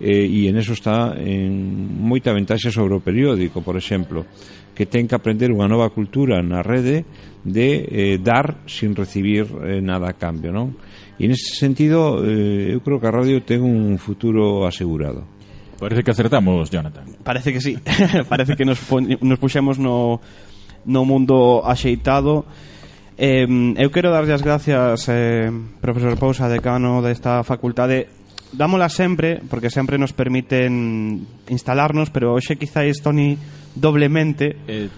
eh, e en eso está en moita ventaxa sobre o periódico, por exemplo, que ten que aprender unha nova cultura na rede de eh, dar sin recibir eh, nada a cambio, non? E nesse sentido, eh, eu creo que a radio ten un futuro asegurado. Parece que acertamos, Jonathan. Parece que sí. *laughs* Parece que nos, nos puxemos no, no mundo axeitado Eh, eu quero darlle as gracias, eh, profesor Pousa, decano desta facultade. Dámola sempre, porque sempre nos permiten instalarnos, pero hoxe quizáis, Toni, doblemente... Eh,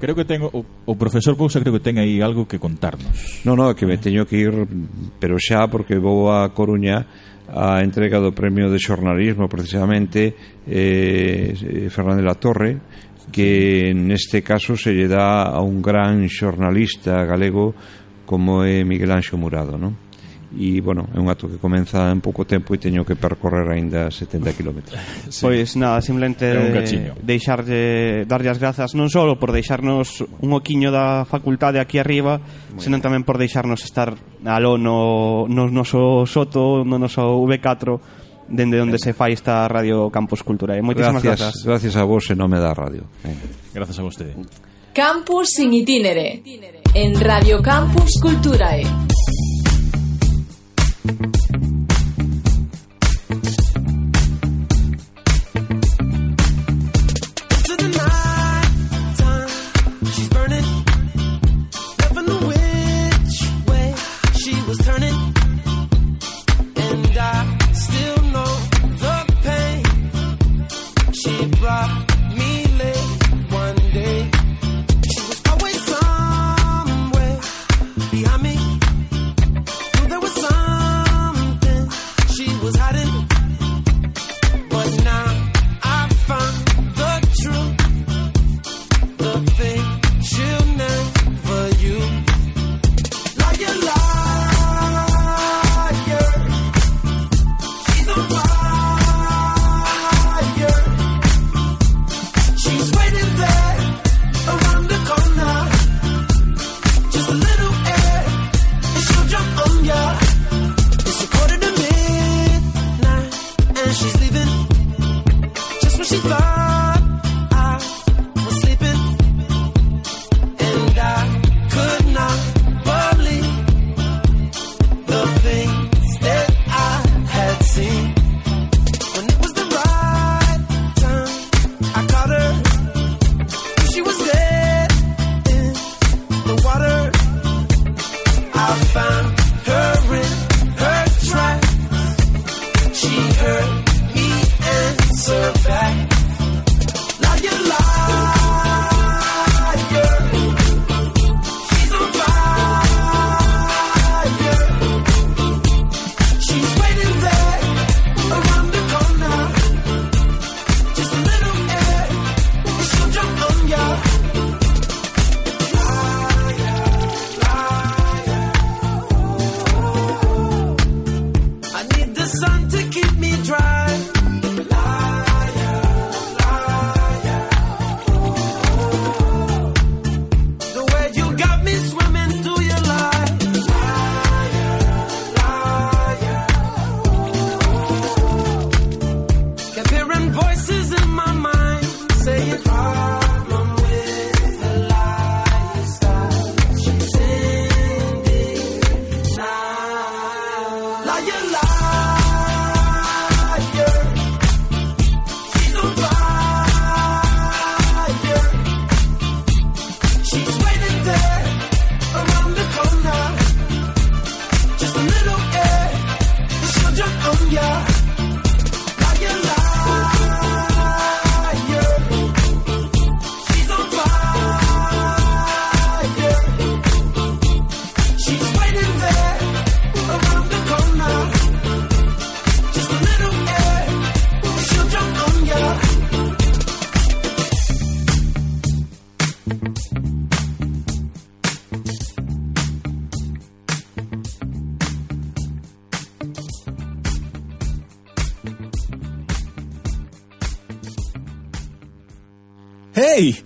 creo que tengo o, o profesor Pousa creo que ten aí algo que contarnos. No, no, que me teño que ir, pero xa porque vou a Coruña a entrega do premio de xornalismo precisamente eh, Fernández la Torre que neste caso se lle dá a un gran xornalista galego como é Miguel Anxo Murado, non? E, bueno, é un acto que comeza en pouco tempo e teño que percorrer aínda 70 km. *laughs* Sí. Pois nada, simplemente deixarlle darlle as grazas non só por deixarnos un oquiño da facultade aquí arriba, Muy senón tamén por deixarnos estar aló no, no noso soto, no noso V4 dende onde se fai esta Radio Campus Cultura. E moitísimas gracias, grazas. gracias a vos en nome da radio Venga. Gracias a vostede. Campus in itinere. En Radio Campus Culturae.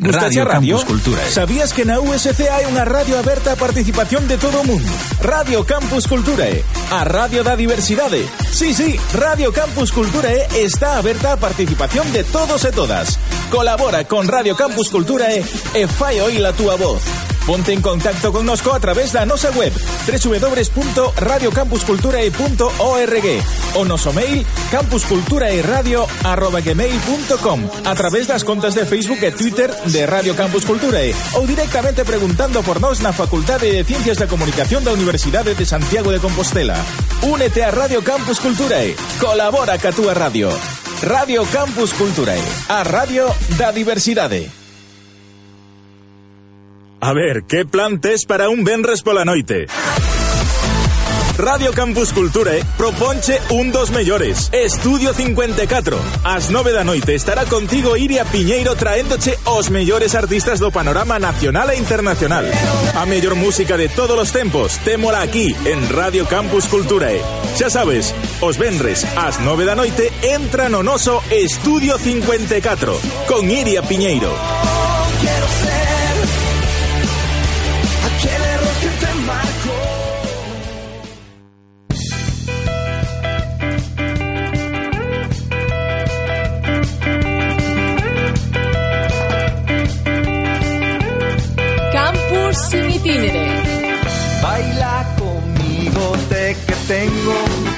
Gustache Radio? Campus Cultura. Sabías que na USC hai unha radio aberta a participación de todo o mundo? Radio Campus Culturae, a radio da diversidade. Sí, sí, Radio Campus Culturae está aberta a participación de todos e todas. Colabora con Radio Campus Culturae e fai oír a túa voz. Ponte en contacto connosco a través da nosa web www.radiocampusculturae.org o noso mail campusculturaeradio.gmail.com a través das contas de Facebook e Twitter de Radio Campus Culturae ou directamente preguntando por nós na Facultade de Ciencias da Comunicación da Universidade de Santiago de Compostela. Únete a Radio Campus Culturae. Colabora ca túa radio. Radio Campus Culturae, a radio da diversidade. A ver, que plan tes para un venres pola noite? Radio Campus Culture eh, proponche un dos mellores. Estudio 54. As 9 da noite estará contigo Iria Piñeiro traéndoche os mellores artistas do panorama nacional e internacional. A mellor música de todos os tempos, témola aquí en Radio Campus Culture. Eh. Xa sabes, os venres ás 9 da noite entra no noso Estudio 54 con Iria Piñeiro. Tengo.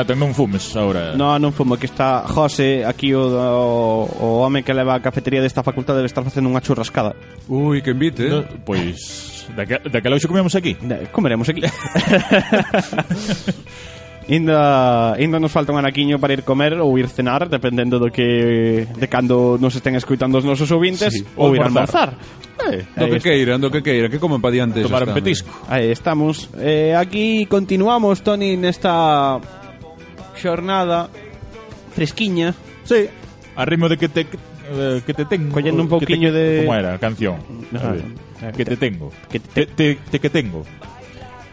Jonathan, non fumes agora. No, non fumo, que está José, aquí o, o, o home que leva a cafetería desta facultade debe estar facendo unha churrascada. Ui, que invite. Eh. No, pois, daquela da hoxe comemos aquí. De, comeremos aquí. *laughs* Inda, inda nos falta un anaquiño para ir comer ou ir cenar, dependendo do que de cando nos estén escuitando os nosos ouvintes, sí, ou, ou ir almorzar. Eh, do que queira, do que queira, que comen pa diante. Tomar un petisco. Eh. Aí estamos. Eh, aquí continuamos, Tony, nesta xornada fresquiña. Sí. A ritmo de que te eh, que te tengo. Collendo un pouquiño de Como era a canción? A ver, eh, que te tengo. Que te, te, te que tengo.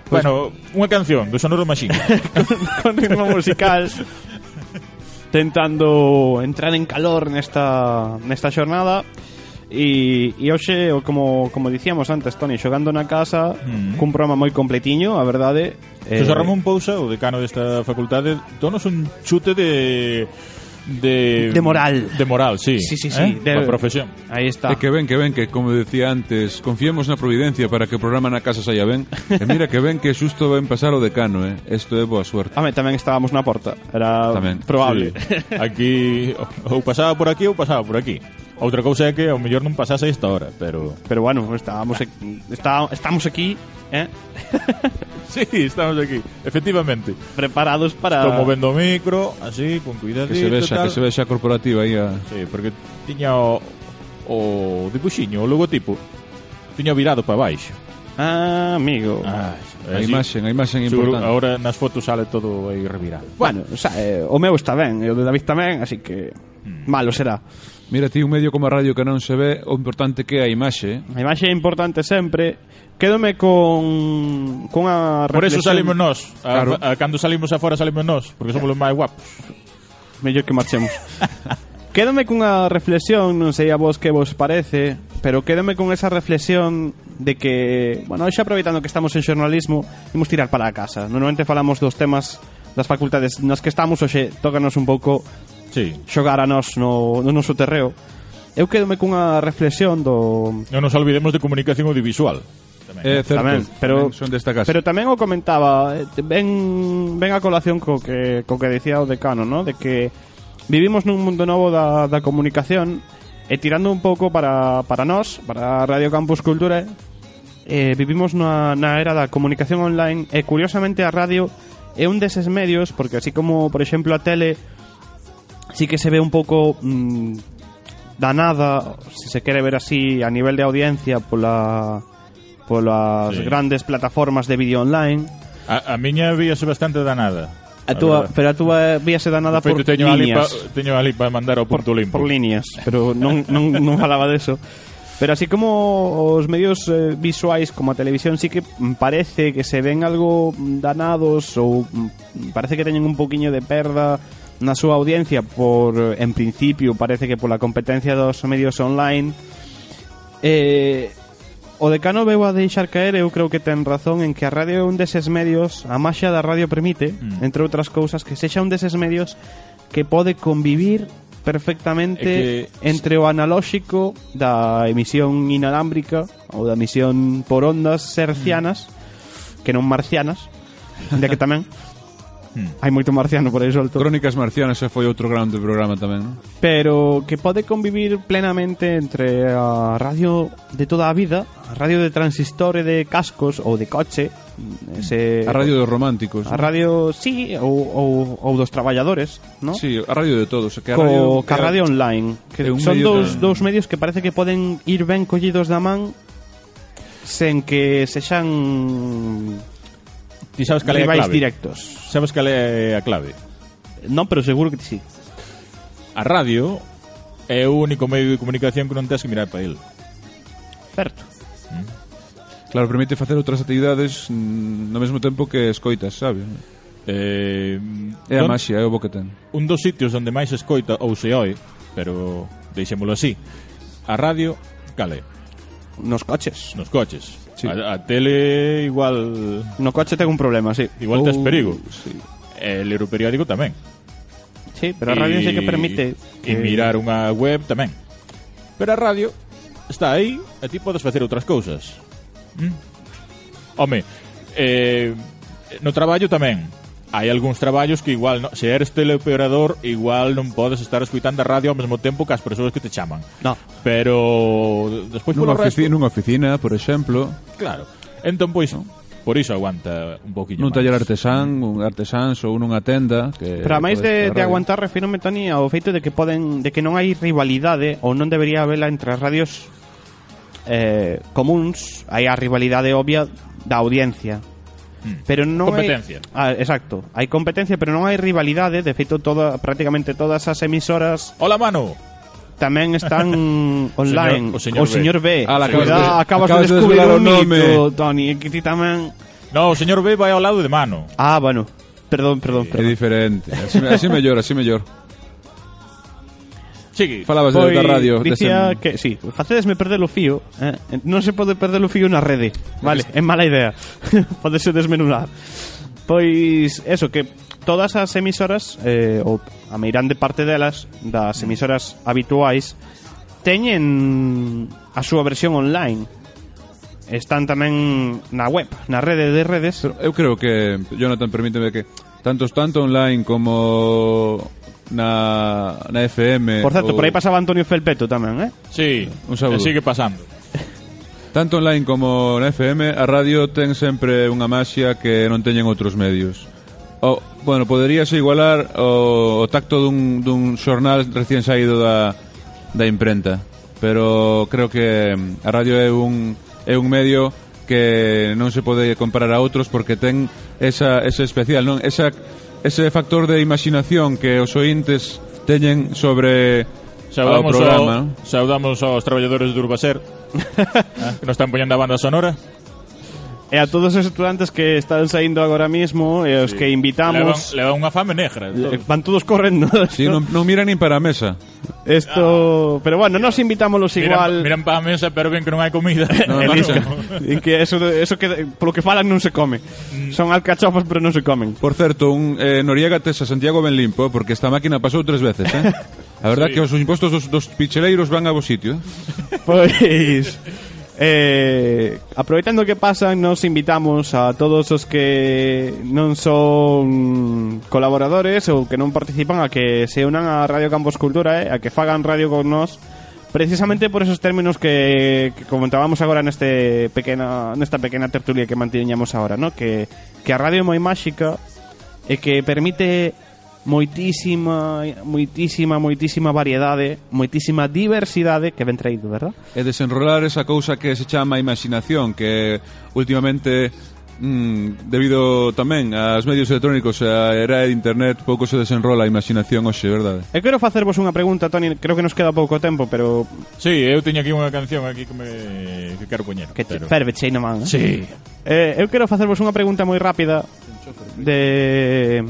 Pues, bueno, unha canción do Sonoro Machine *laughs* con ritmo musical *laughs* tentando entrar en calor nesta nesta xornada E, e hoxe, como, como dicíamos antes, Tony, xogando na casa mm. cun programa moi completiño, a verdade eh... José Ramón Pousa, o decano desta facultade Donos un chute de de, de moral. De moral, sí. Sí, sí, sí. ¿Eh? De la profesión. Ahí está. Eh, que ven, que ven, que como decía antes, confiemos na providencia para que o programa na casa saia ben. e mira que ven que xusto ven pasar o decano, eh. Isto é boa suerte. Home, tamén estábamos na porta. Era tamén. probable. Sí. *laughs* Aquí, ou pasaba por aquí ou pasaba por aquí. Outra cousa é que ao mellor non pasase esta hora, pero... Pero bueno, estábamos, está, estamos aquí, eh? *laughs* sí, estamos aquí, efectivamente. Preparados para... Estou movendo o micro, así, con cuidadito Que se vexa, tal. que se vexa a corporativa aí a... Sí, porque tiña o, o dibuxiño, o logotipo, tiña virado para baixo. Ah, amigo. Ah, a imaxen, a imaxen importante. Ahora nas fotos sale todo aí revirado. Bueno, o, sea, eh, o meu está ben, e o de David tamén, así que hmm. malo será. Mira, ti un medio como a radio que non se ve, o importante que é a imaxe. Eh? A imaxe é importante sempre. Quédome con con a reflexión. Por eso salimos nós. Claro. A, a, cando salimos afora salimos nós, porque somos os máis guapos. Mellor que marchemos. *laughs* quédome cunha reflexión, non sei a vos que vos parece, pero quédome con esa reflexión de que, bueno, xa aproveitando que estamos en xornalismo, imos tirar para a casa. Normalmente falamos dos temas das facultades nas que estamos, hoxe tócanos un pouco sí. xogar a nós no, no noso terreo, eu quedome cunha reflexión do... Non nos olvidemos de comunicación audiovisual. Tamén, eh, certo, tamén, pero, tamén son desta casa. pero tamén o comentaba eh, ben, ben a colación co que, co que decía o decano ¿no? de que vivimos nun mundo novo da, da comunicación e tirando un pouco para, para nós para Radio Campus Cultura eh, vivimos na, na era da comunicación online e curiosamente a radio é un deses medios porque así como por exemplo a tele sí que se ve un pouco mmm, danada, se se quere ver así, a nivel de audiencia pola polas sí. grandes plataformas de vídeo online. A, a miña víase bastante danada. A túa, pero a túa eh, víase danada por teño líneas. Ali pa, teño ali para mandar ao punto por, limpo. Por líneas, pero non, *laughs* non, non falaba deso. Pero así como os medios eh, visuais como a televisión sí que parece que se ven algo danados ou mm, parece que teñen un poquinho de perda na súa audiencia por eh, en principio parece que pola competencia dos medios online eh, o decano veu a deixar caer eu creo que ten razón en que a radio é un deses medios a máxia da radio permite mm. entre outras cousas que sexa un deses medios que pode convivir perfectamente é que... entre o analóxico da emisión inalámbrica ou da emisión por ondas sercianas mm. que non marcianas de que tamén *laughs* Hmm. Hai moito marciano por aí solto. Crónicas marcianas xa foi outro grande programa tamén. ¿no? Pero que pode convivir plenamente entre a radio de toda a vida, a radio de transistor e de cascos ou de coche, mm, ese a radio dos románticos. A radio, ¿no? sí, ou, ou, ou dos traballadores, ¿no? Sí, a radio de todos, que a radio, Co, que a radio online, que son dous, que... dous medios que parece que poden ir ben collidos da man sen que sexan Ti sabes cal é a clave? directos. Sabes cal é a clave? Non, pero seguro que ti sí. A radio é o único medio de comunicación que non tens que mirar para el. Certo. Mm. Claro, permite facer outras actividades mm, no mesmo tempo que escoitas, sabes? Eh, é a don, maxia, é o bo que ten. Un dos sitios onde máis escoita ou se oe, pero deixémolo así. A radio, cale? Nos coches. Nos coches. Sí. A, a tele igual... No coche ten un problema, sí. Igual tes oh, perigo. Sí. Eh, e ler periódico tamén. Sí, pero a radio sí que permite... E mirar unha web tamén. Pero a radio está aí e ti podes facer outras cousas. Mm? Home, eh, no traballo tamén hai algúns traballos que igual no, se eres teleoperador igual non podes estar escuitando a radio ao mesmo tempo que as persoas que te chaman no. pero despois nunha, ofici resto... nunha oficina, por exemplo claro, entón pois no. Por iso aguanta un poquinho Nun taller artesán, un artesáns ou nunha tenda que Pero a máis de, de aguantar refírome, Toni, ao feito de que poden de que non hai rivalidade ou non debería haberla entre as radios eh, comuns hai a rivalidade obvia da audiencia. Mm. Pero non Competencia. hai Ah, exacto. Hai competencia, pero non hai rivalidade, de feito toda prácticamente todas as emisoras Hola, mano. tamén están *laughs* online. o señor o señor B. Ah, la Cuidado, acabas de- acabas, acabas de de descubrir desvelar un o mito, Toni, e que tamén No, o señor B vai ao lado de mano. Ah, bueno. Perdón, perdón, É perdón. diferente. Así, así mellor, así mellor. Chigui. Falabas pois, da radio. Dicía desem... que, sí, facedesme perder o fío. Eh, eh? Non se pode perder o fío na rede. Vale, é mala idea. *laughs* Podese desmenular. Pois, eso, que todas as emisoras, eh, ou a meirande parte delas, das emisoras habituais, teñen a súa versión online están tamén na web, na rede de redes. Pero eu creo que, Jonathan, permíteme que tantos tanto online como na, na FM. Por certo, ou... por aí pasaba Antonio Felpeto tamén, eh? Sí, un saúdo. sigue pasando. Tanto online como na FM, a radio ten sempre unha maxia que non teñen outros medios. O, bueno, poderíase igualar o, o tacto dun, dun xornal recién saído da, da imprenta. Pero creo que mm, a radio é un, é un medio que non se pode comparar a outros porque ten esa, ese especial, non? Esa ese factor de imaginación que os ointes teñen sobre saudamos ao programa. Ao. Saudamos aos traballadores de Urbaser, *laughs* que nos están poñendo a banda sonora. E a todos os estudantes que están saindo agora mismo e os sí. que invitamos... Levan, levan unha fame negra. Todo. Van todos correndo. *laughs* Sí, non, non miran nin para a mesa. Esto... Ah. Pero bueno, nos invitámoslos igual... Miran, miran para a mesa, pero ven que non hai comida. *laughs* No, e no. que eso, eso que, polo que falan non se come. Mm. Son alcachofas, pero non se comen. Por certo, un eh, Noriega tesa Santiago ben limpo, porque esta máquina pasou tres veces, eh? *laughs* A verdad sí. que os impostos dos, dos picheleiros van a vos sitio. Eh. Pois... Eh, aproveitando que pasan, nos invitamos a todos os que non son colaboradores ou que non participan a que se unan a Radio Campos Cultura, eh, a que fagan radio con nós, precisamente por esos términos que, que comentábamos agora neste pequena, nesta pequena tertulia que mantiñamos agora, ¿no? que, que a radio é moi máxica e que permite moitísima, moitísima, moitísima variedade, moitísima diversidade que ven traído, verdad? E desenrolar esa cousa que se chama imaginación, que últimamente mm, debido tamén aos medios electrónicos e a era de internet pouco se desenrola a imaginación hoxe, verdade? Eu quero facervos unha pregunta, Toni, creo que nos queda pouco tempo, pero... Sí, eu teño aquí unha canción aquí que me que quero poñer. Que pero... ferve chei na man, eh? Sí. Eh, eu quero facervos unha pregunta moi rápida de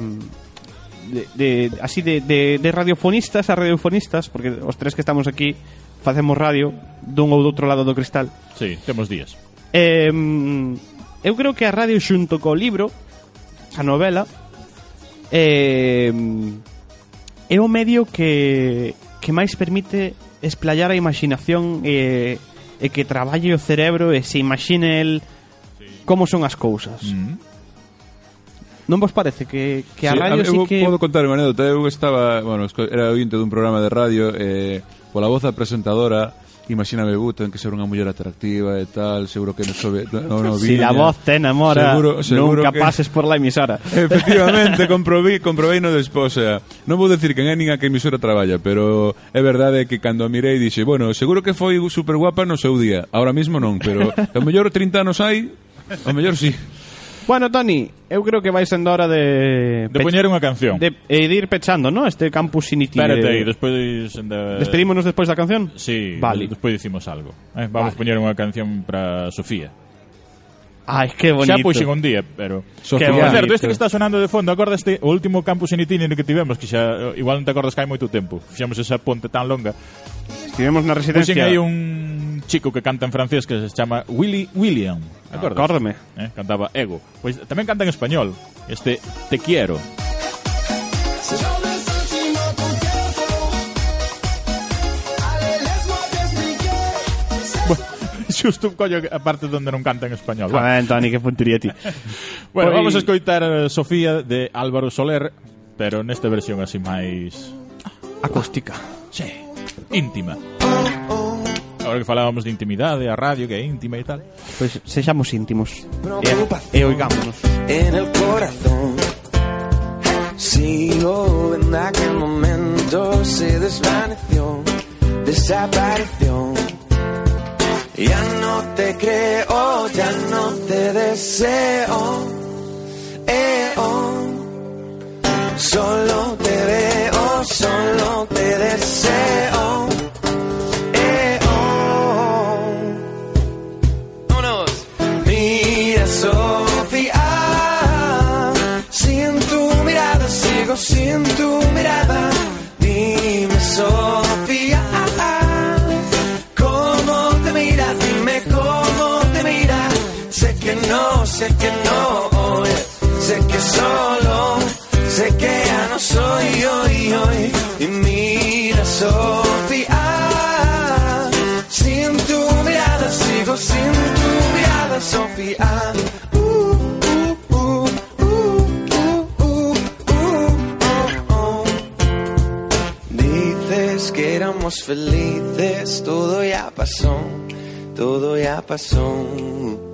de, de así de, de, de radiofonistas a radiofonistas, porque os tres que estamos aquí facemos radio dun ou do outro lado do cristal. Sí, temos días. Eh, eu creo que a radio xunto co libro, a novela, eh, é o medio que, que máis permite esplayar a imaginación e, e que traballe o cerebro e se imagine el como son as cousas. Mm -hmm. Non vos parece que, que a sí, radio a, sí que... Podo contar unha anécdota. Eu estaba, bueno, era ointe dun programa de radio, eh, pola voz da presentadora, imagíname, uh, ten que ser unha muller atractiva e tal, seguro que non sobe... No, no, si viña. la voz te enamora, seguro, seguro nunca que... pases por la emisora. *laughs* Efectivamente, comprobei, comprobei no despois, o sea, non vou decir que en nin a que emisora traballa, pero é verdade que cando a mirei dixe, bueno, seguro que foi super guapa no seu día, ahora mismo non, pero a mellor 30 anos hai, a mellor sí. Bueno, Toni, eu creo que vai sendo hora de... De poñer unha canción. De, e de ir pechando, non? Este campus initio. Espérate aí, despois... De... Despedímonos despois da canción? Sí, vale. despois dicimos algo. Eh, vamos vale. poñer unha canción para Sofía. Ai, que bonito. Xa puxen un día, pero... Sofía, que certo, este que está sonando de fondo, acordaste o último campus en itinerario que tivemos, que xa eh, igual non te acordas que hai moito tempo. Fixemos esa ponte tan longa. Estivemos na residencia... Puxen aí un chico que canta en francés que se chama Willy William. Acordas? Acórdame. Eh, cantaba Ego. Pois tamén canta en español. Este Te Quiero. Xusto coño a parte donde non canta en español. A ver, Toni, que puntería ti. *laughs* Bueno, Pois- vamos a escoitar eh, Sofía de Álvaro Soler, pero nesta versión así máis Acústica. Sí, íntima. Ahora que falábamos de intimidade, a radio que é íntima e tal. Pois sexamos íntimos. E, e oigámonos. en el corazón. Sigo en aquel momento, se desvaneció, desapareció. Ya no te creo, ya no te deseo. Eh, oh. Solo te veo, solo te deseo. Eh, oh. Vámonos. Mira, Sofía, sin tu mirada, sigo sin tu mirada. Sé que no, sé que solo, sé que ya no soy hoy, hoy. Y mira, Sofía, sin tu mirada, sigo sin tu mirada, Sofía. Que éramos felices, todo ya pasó, todo ya pasó.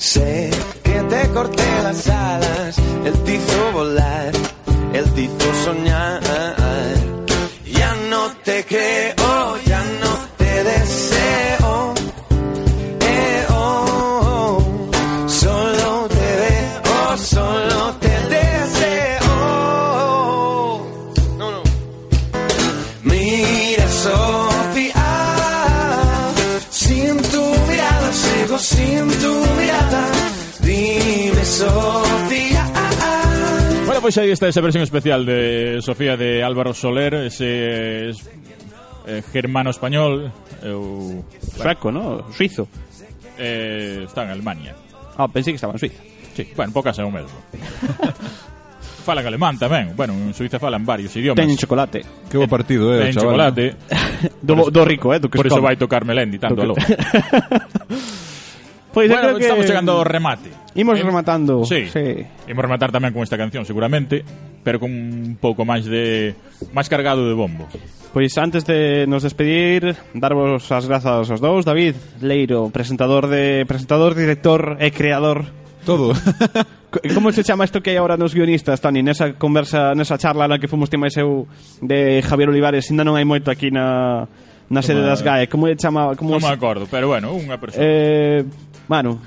Sé que te corté las alas, él te hizo volar, él te hizo soñar. Ya no te creo, Pois aí está esa versión especial de Sofía de Álvaro Soler, ese eh, germano español, eu... Sueco, no? Suizo. Eh, está en Alemania. Ah, pensei que estaba en Suiza. Sí, bueno, pocas é o mesmo. *laughs* falan alemán tamén. Bueno, en Suiza falan varios idiomas. Teñen chocolate. Que bo partido, eh, Ten eh. chocolate. *laughs* do, do rico, eh, do que Por eso vai tocar Melendi tanto, aló. *laughs* Pois pues bueno, creo que estamos chegando ao remate. Imos ¿Eh? rematando. Sí. sí. Imos rematar tamén con esta canción, seguramente, pero con un pouco máis de máis cargado de bombo. Pois antes de nos despedir, darvos as grazas aos dous, David Leiro, presentador de presentador, director e creador todo. *laughs* Como se chama isto que hai agora nos guionistas, Toni? Nesa conversa, nesa charla na que fomos ti máis eu de Javier Olivares, ainda non hai moito aquí na na sede das GAE. Como é chama... Como non me acordo, pero bueno, unha persona. Eh, bueno,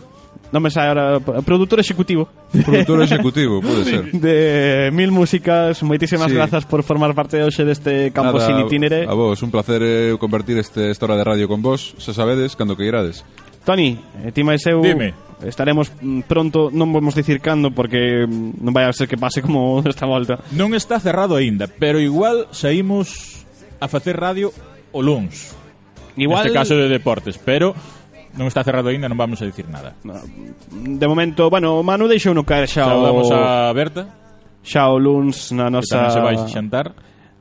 non me sai ahora, produtor executivo. Produtor *laughs* executivo, pode ser. De mil músicas, moitísimas sí. grazas por formar parte hoxe deste campo Nada, sin itinere. A vos, un placer eh, convertir este, esta hora de radio con vos, xa sabedes, cando que irades. Toni, eh, ti máis eu Dime. estaremos mm, pronto, non vamos dicir cando porque mm, non vai a ser que pase como *laughs* esta volta. Non está cerrado aínda, pero igual saímos a facer radio o luns. Igual... Neste caso de deportes, pero non está cerrado aínda, non vamos a dicir nada. De momento, bueno, o Manu deixou no caer xa o... A Berta. Xa o luns na nosa... Que se vai xantar.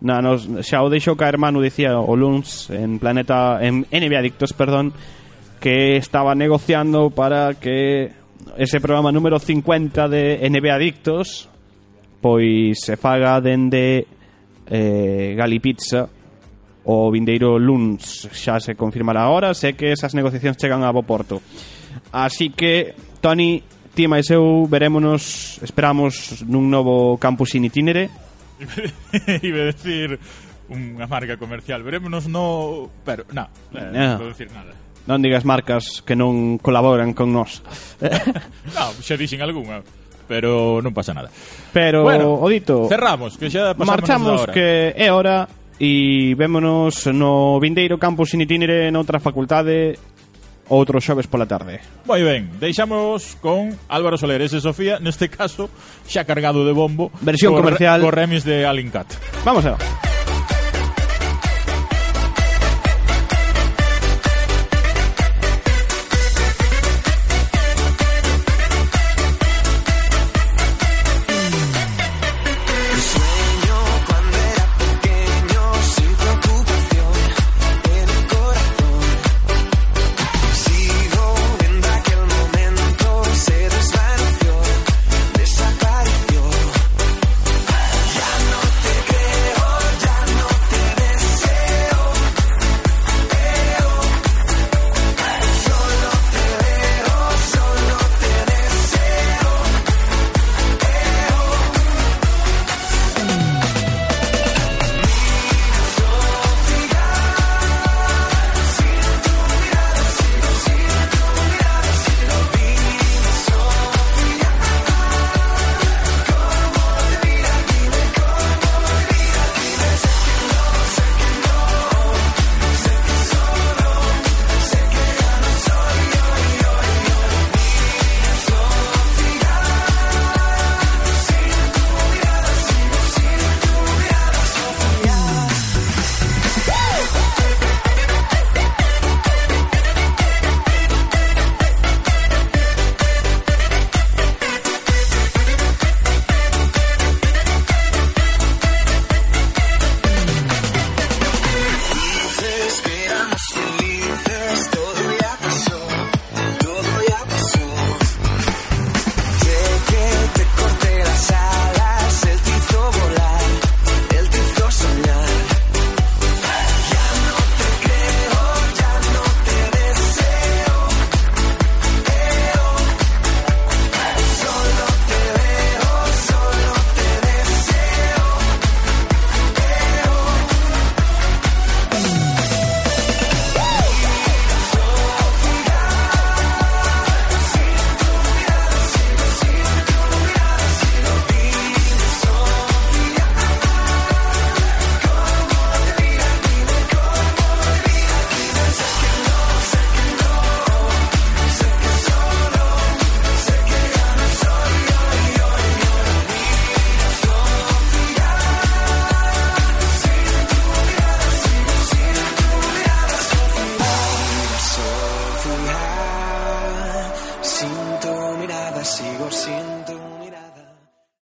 Na nos... Xa o deixou caer Manu, dicía o luns en Planeta... En NBA Adictos, perdón, que estaba negociando para que ese programa número 50 de NBA Adictos pois se faga dende eh, Galipizza o vindeiro luns xa se confirmará ahora, sé que esas negociacións chegan a bo porto. Así que, Tony, ti máis eu verémonos, esperamos nun novo campus in itinere. *laughs* Ibe decir unha marca comercial, verémonos no... pero, na, eh, no. non ah. vou dicir nada. Non digas marcas que non colaboran con nós. *laughs* non, xa dixen algunha pero non pasa nada. Pero, bueno, Odito... Cerramos, que xa pasamos Marchamos, que é hora E vémonos no vindeiro campus in itinere noutra facultade outro xoves pola tarde. Moi ben, deixamos con Álvaro Soler e Sofía, neste caso xa cargado de bombo. Versión co, comercial. Co remis de Alincat. Vamos a ver.